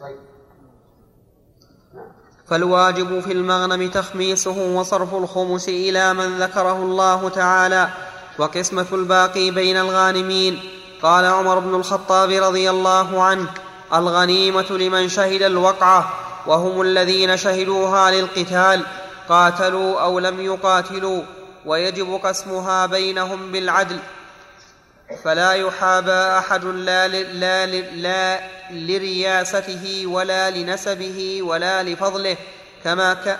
طيب. نعم. فالواجب في المغنم تخميسه وصرف الخمس إلى من ذكره الله تعالى. وقسمة الباقي بين الغانمين. قال عمر بن الخطاب رضي الله عنه الغنيمة لمن شهد الوقعة وهم الذين شهدوها للقتال قاتلوا أو لم يقاتلوا ويجب قسمها بينهم بالعدل. فلا يحابى أحد لا, ل... لا, ل... لا لرياسته ولا لنسبه ولا لفضله كما ك...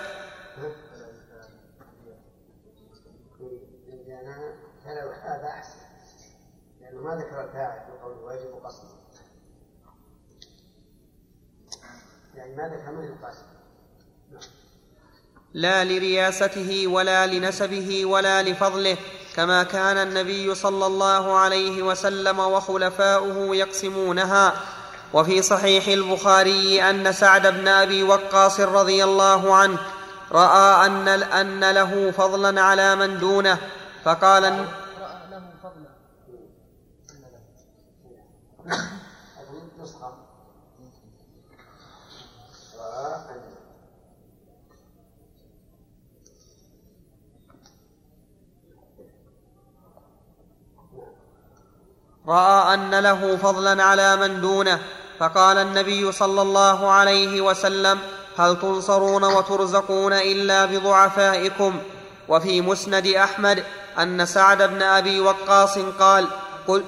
ما ذكر الفاعل في قوله ويجب قصده يعني القاسم لا لرياسته ولا لنسبه ولا لفضله كما كان النبي صلى الله عليه وسلم وخلفاؤه يقسمونها. وفي صحيح البخاري أن سعد بن أبي وقاص رضي الله عنه رأى أن أن له فضلا على من دونه فقال رأى له فضلا هذه نسخة رأى أن رأى أن له فضلا على من دونه فقال النبي صلى الله عليه وسلم هل تنصرون وترزقون إلا بضعفائكم؟ وفي مسند أحمد أن سعد بن أبي وقاص قال قل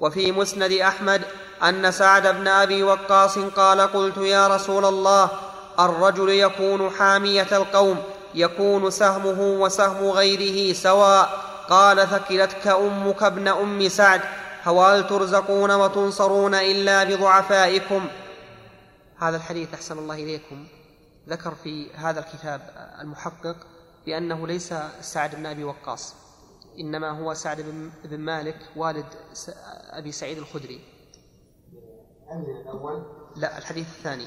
وفي مسند أحمد أن سعد بن أبي وقاص قال قلت يا رسول الله الرجل يكون حامية القوم يكون سهمه وسهم غيره سواء. قال ثكلتك أمك ابن أم سعد. فوهل ترزقون وتنصرون إلا بضعفائكم? هذا الحديث أحسن الله إليكم. ذكر في هذا الكتاب المحقق بأنه ليس سعد بن أبي وقاص إنما هو سعد بن مالك والد أبي سعيد الخدري. لا الحديث الثاني.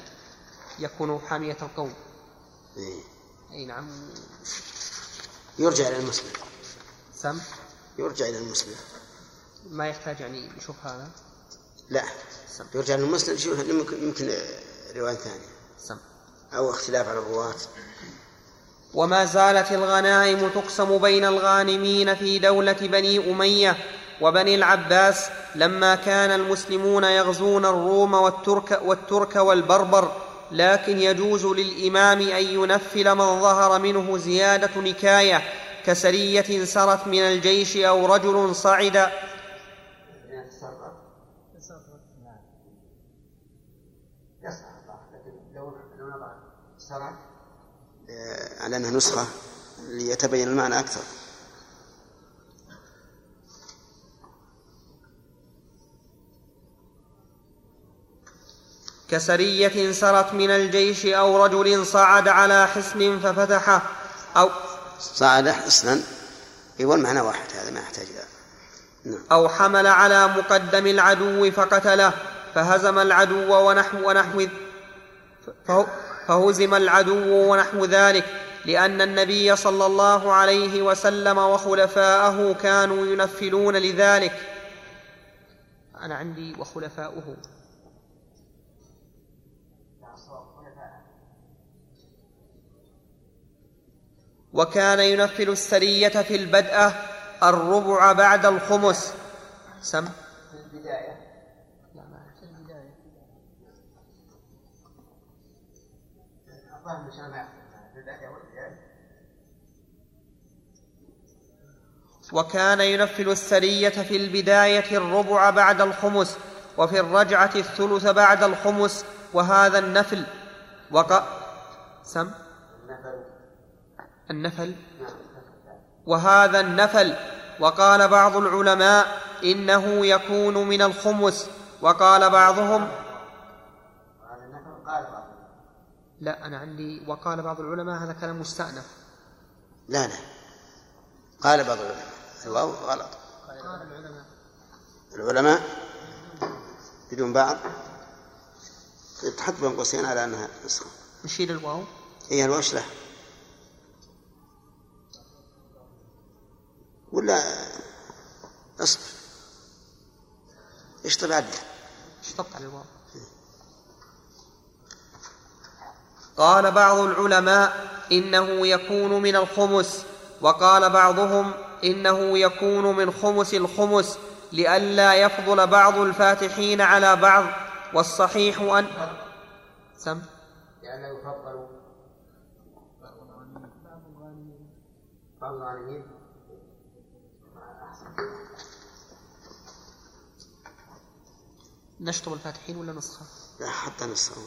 يكون حامية القوم. إيه. أي نعم. يرجع إلى المسلم سم؟ يرجع إلى المسلم ما يحتاج يعني يشوف هذا؟ لا. سم. يرجع إلى المسلم شوف يمكن يمكن رواية ثانية. سم. أو اختلاف على الرواة. وما زالت الغنائم تقسم بين الغانمين في دولة بني أمية وبني العباس لما كان المسلمون يغزون الروم والترك, والترك والبربر. لكن يجوز للإمام أن ينفل من ظهر منه زيادة نكاية كسرية سرت من الجيش أو رجل صعد. على أنها نسخة ليتبين المعنى أكثر. كسرية سرت من الجيش أو رجل صعد على حصن ففتحه أو صعد حصنا؟ اي والمعنى واحد هذا ما يحتاج إلى. نعم. أو حمل على مقدم العدو فقتله فهزم العدو ونحو ونحو فه- فهزم العدو ونحو ذلك لأن النبي صلى الله عليه وسلم وخلفاءه كانوا ينفلون لذلك. أنا عندي وخلفاؤه. وكان ينفل السرية في البدءة الربع بعد الخمس. سم. وكان ينفل السرية في البداية الربع بعد الخمس وفي الرجعة الثلث بعد الخمس وهذا النفل. وق... سم. النفل. وهذا النفل وقال بعض العلماء إنه يكون من الخمس وقال بعضهم لا أنا عندي وقال بعض العلماء هذا كلام مستأنف. لا لا. قال بعض العلماء. الواو غلط. قال العلماء العلماء بدون بعض. تحط بين قوسين على أنها نسخة. نشيل الواو. هي الواو إيش له؟ ولا اصبر اشطب عدل اشتط على الواو قال بعض العلماء إنه يكون من الخمس وقال بعضهم إنه يكون من خمس الخمس لئلا يفضل بعض الفاتحين على بعض والصحيح أن سم. لأنه يفضل بعض الغانمين نشطب الفاتحين ولا نسخة؟ لا حتى نسخة.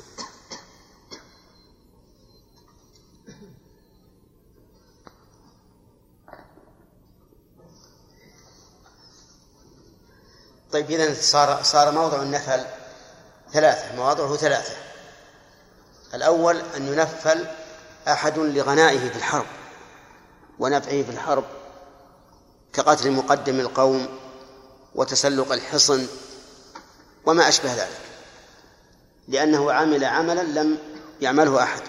طيب إذا صار صار موضع النفل ثلاثة مواضعه ثلاثة. الأول أن ينفل أحد لغنائه في الحرب ونفعه في الحرب كقتل مقدم القوم وتسلق الحصن وما أشبه ذلك. لأنه عمل عملا لم يعمله أحد.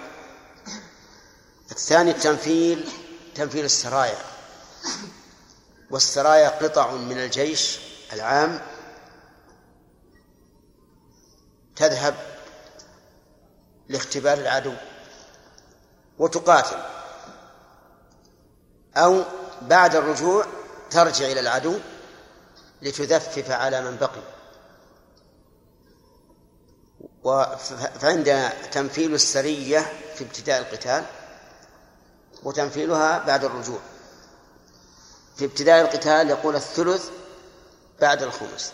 الثاني التنفيل تنفيل السرايا. والسرايا قطع من الجيش العام. تذهب لاختبار العدو وتقاتل. أو بعد الرجوع ترجع إلى العدو لتذفف على من بقي. فعندنا تنفيل السرية في ابتداء القتال وتنفيلها بعد الرجوع. في ابتداء القتال يقول الثلث بعد الخمس.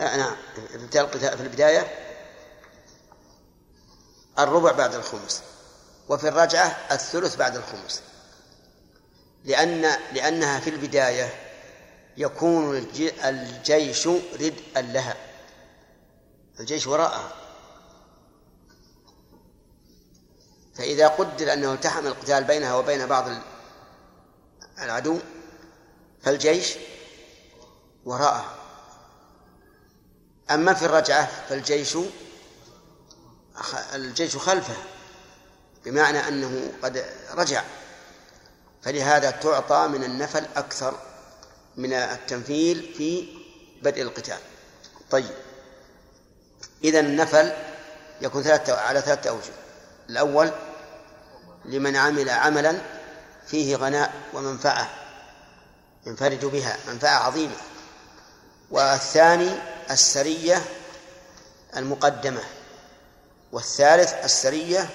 آه نعم. في ابتداء القتال في البداية الربع بعد الخمس وفي الرجعة الثلث بعد الخمس. لأن لأنها في البداية يكون الج- الجيش ردءا لها الجيش وراءها. فإذا قدر أنه التحم القتال بينها وبين بعض ال- العدو فالجيش وراءها. أما في الرجعة فالجيش الجيش خلفه بمعنى أنه قد رجع. فلهذا تعطى من النفل أكثر من التنفيل في بدء القتال. طيب. إذا النفل يكون ثلاثة على ثلاثة أوجه الأول لمن عمل عملا فيه غناء ومنفعة ينفرد بها منفعة عظيمة. والثاني السرية المقدمة والثالث السرية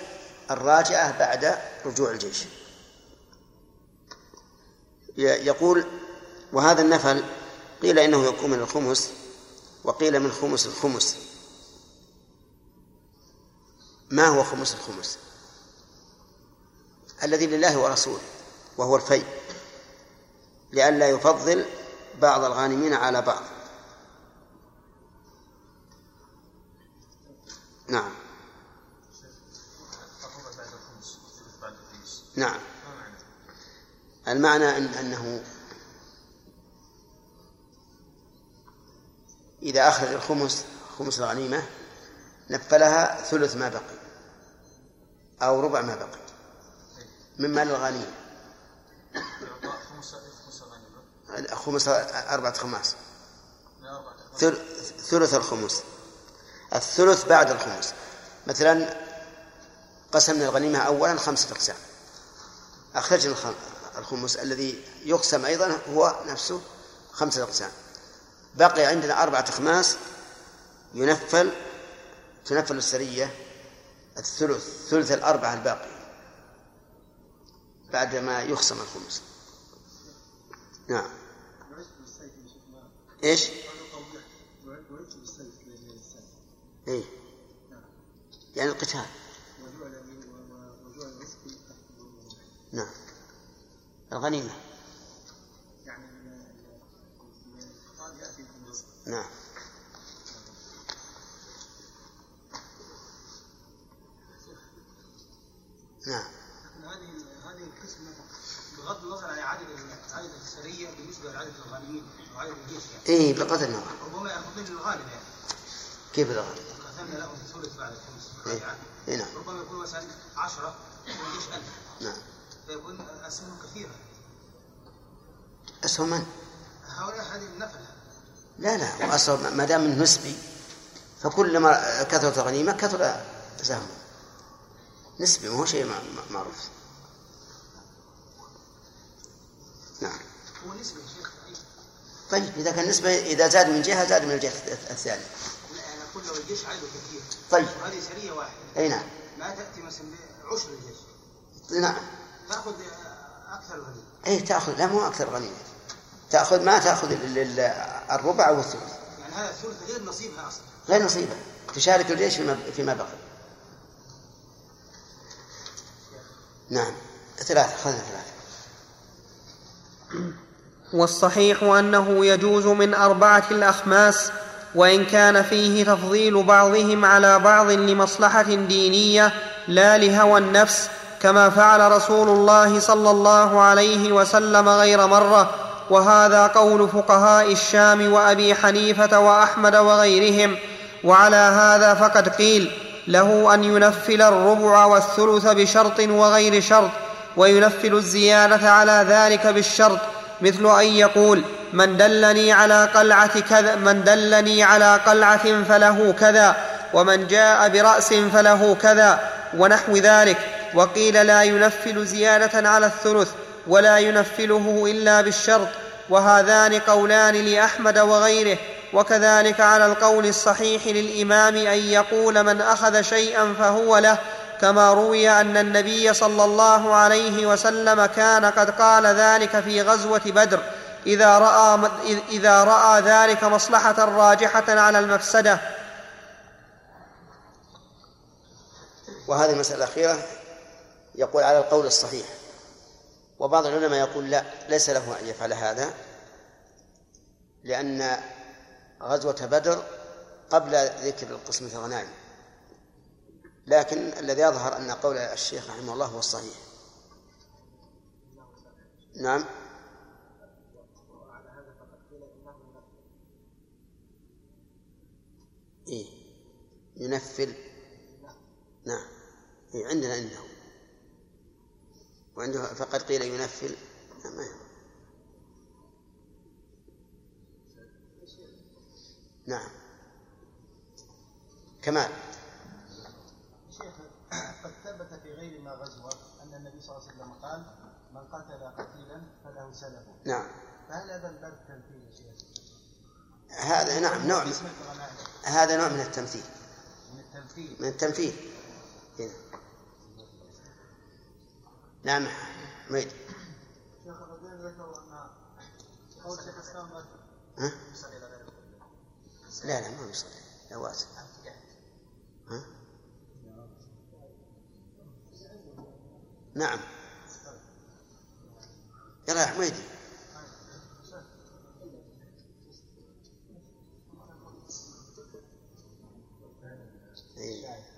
الراجعة بعد رجوع الجيش. يقول وهذا النفل قيل إنه يكون من الخمس وقيل من خمس الخمس. ما هو خمس الخمس؟ الذي لله ورسوله وهو الفيء لئلا يفضل بعض الغانمين على بعض. نعم. نعم؟ المعنى إن أنه إذا أخرج الخمس خمس الغنيمة نفلها ثلث ما بقي. أو ربع ما بقي. من مال الغنيمة خمس أربعة خماس. ثلث الخمس. الثلث بعد الخمس. مثلا قسمنا الغنيمة أولا خمسة أقسام. أخرجنا الخم- الخمس الذي يقسم أيضا هو نفسه خمسة أقسام. بقي عندنا أربعة أخماس ينفل تنفل السرية الثلث ثلث الأربعة الباقي بعد ما يقسم الخمس. نعم. إيش؟ إيه. يعني القتال. نعم. الغنيمة. نعم. نعم. هذه هذه القسمه بغض النظر عن عدد عدد السرية بالنسبة لعدد الغانمين وعدد الجيش يعني. إيه بقدر النظر ربما ياخذون الغالب يعني. كيف الغنيمة؟ قسمنا لهم الثلث بعد الخمس إيه. إيه نعم. ربما يكون مثلا 10 والجيش 1000 نعم. فيكون أسهمهم كثيره أسهم من؟ هؤلاء هذه النفل لا لا وأصل ما دام نسبي فكلما كثرت الغنيمة كثر سهمه نسبي ما هو شيء مع- مع- معروف. نعم. هو نسبه يا شيخ؟ طيب إذا كان نسبة إذا زاد من جهة زاد من الجهة الثانية. لا أنا أقول لو الجيش عدده كثير. طيب. وهذه سرية واحدة. أي نعم. ما تأتي مثلا بعشر الجيش نعم. تأخذ أكثر الغنيمه أي تأخذ. لا مو أكثر غنيمة تأخذ ما تأخذ ال- ال- الربع أو الثلث يعني هذا الثلث غير نصيبها أصلا. غير نصيبة تشارك الجيش فيما فيما بقي نعم. ثلاثة أخذنا ثلاثة. والصحيح أنه يجوز من أربعة الأخماس وإن كان فيه تفضيل بعضهم على بعض لمصلحة دينية لا لهوى النفس كما فعل رسول الله صلى الله عليه وسلم غير مرة وهذا قول فقهاء الشام وأبي حنيفة وأحمد وغيرهم. وعلى هذا فقد قيل له أن ينفل الربع والثلث بشرط وغير شرط وينفل الزيادة على ذلك بالشرط مثل أن يقول من دلني على قلعة كذا من دلني على قلعة فله كذا ومن جاء برأس فله كذا ونحو ذلك وقيل لا ينفل زيادة على الثلث ولا ينفله إلا بالشرط وهذان قولان لأحمد وغيره وكذلك على القول الصحيح للإمام أن يقول من أخذ شيئا فهو له كما روي أن النبي صلى الله عليه وسلم كان قد قال ذلك في غزوة بدر إذا رأى, إذا رأى ذلك مصلحة راجحة على المفسدة. وهذه المسألة الأخيرة يقول على القول الصحيح. وبعض العلماء يقول لا ليس له أن يفعل هذا لأن غزوة بدر قبل ذكر القسمة الغنائم لكن الذي يظهر أن قول الشيخ رحمه الله هو الصحيح. نعم. إيه. ينفل. نعم. إيه عندنا إنه. وعنده فقد قيل ينفل. ما نعم. كمال. شيخ قد ثبت في غير ما غزوة أن النبي صلى الله عليه وسلم قال من قتل قتيلا فله سلبه نعم. فهل هذا الباب تمثيل يا شيخ؟ هذا نعم نوع من هذا نوع من التمثيل. من التمثيل. من التمثيل. هنا. نعم ميد لا لا ما بيصلي لا واسع ها؟ نعم يلا يا حميدي أيه.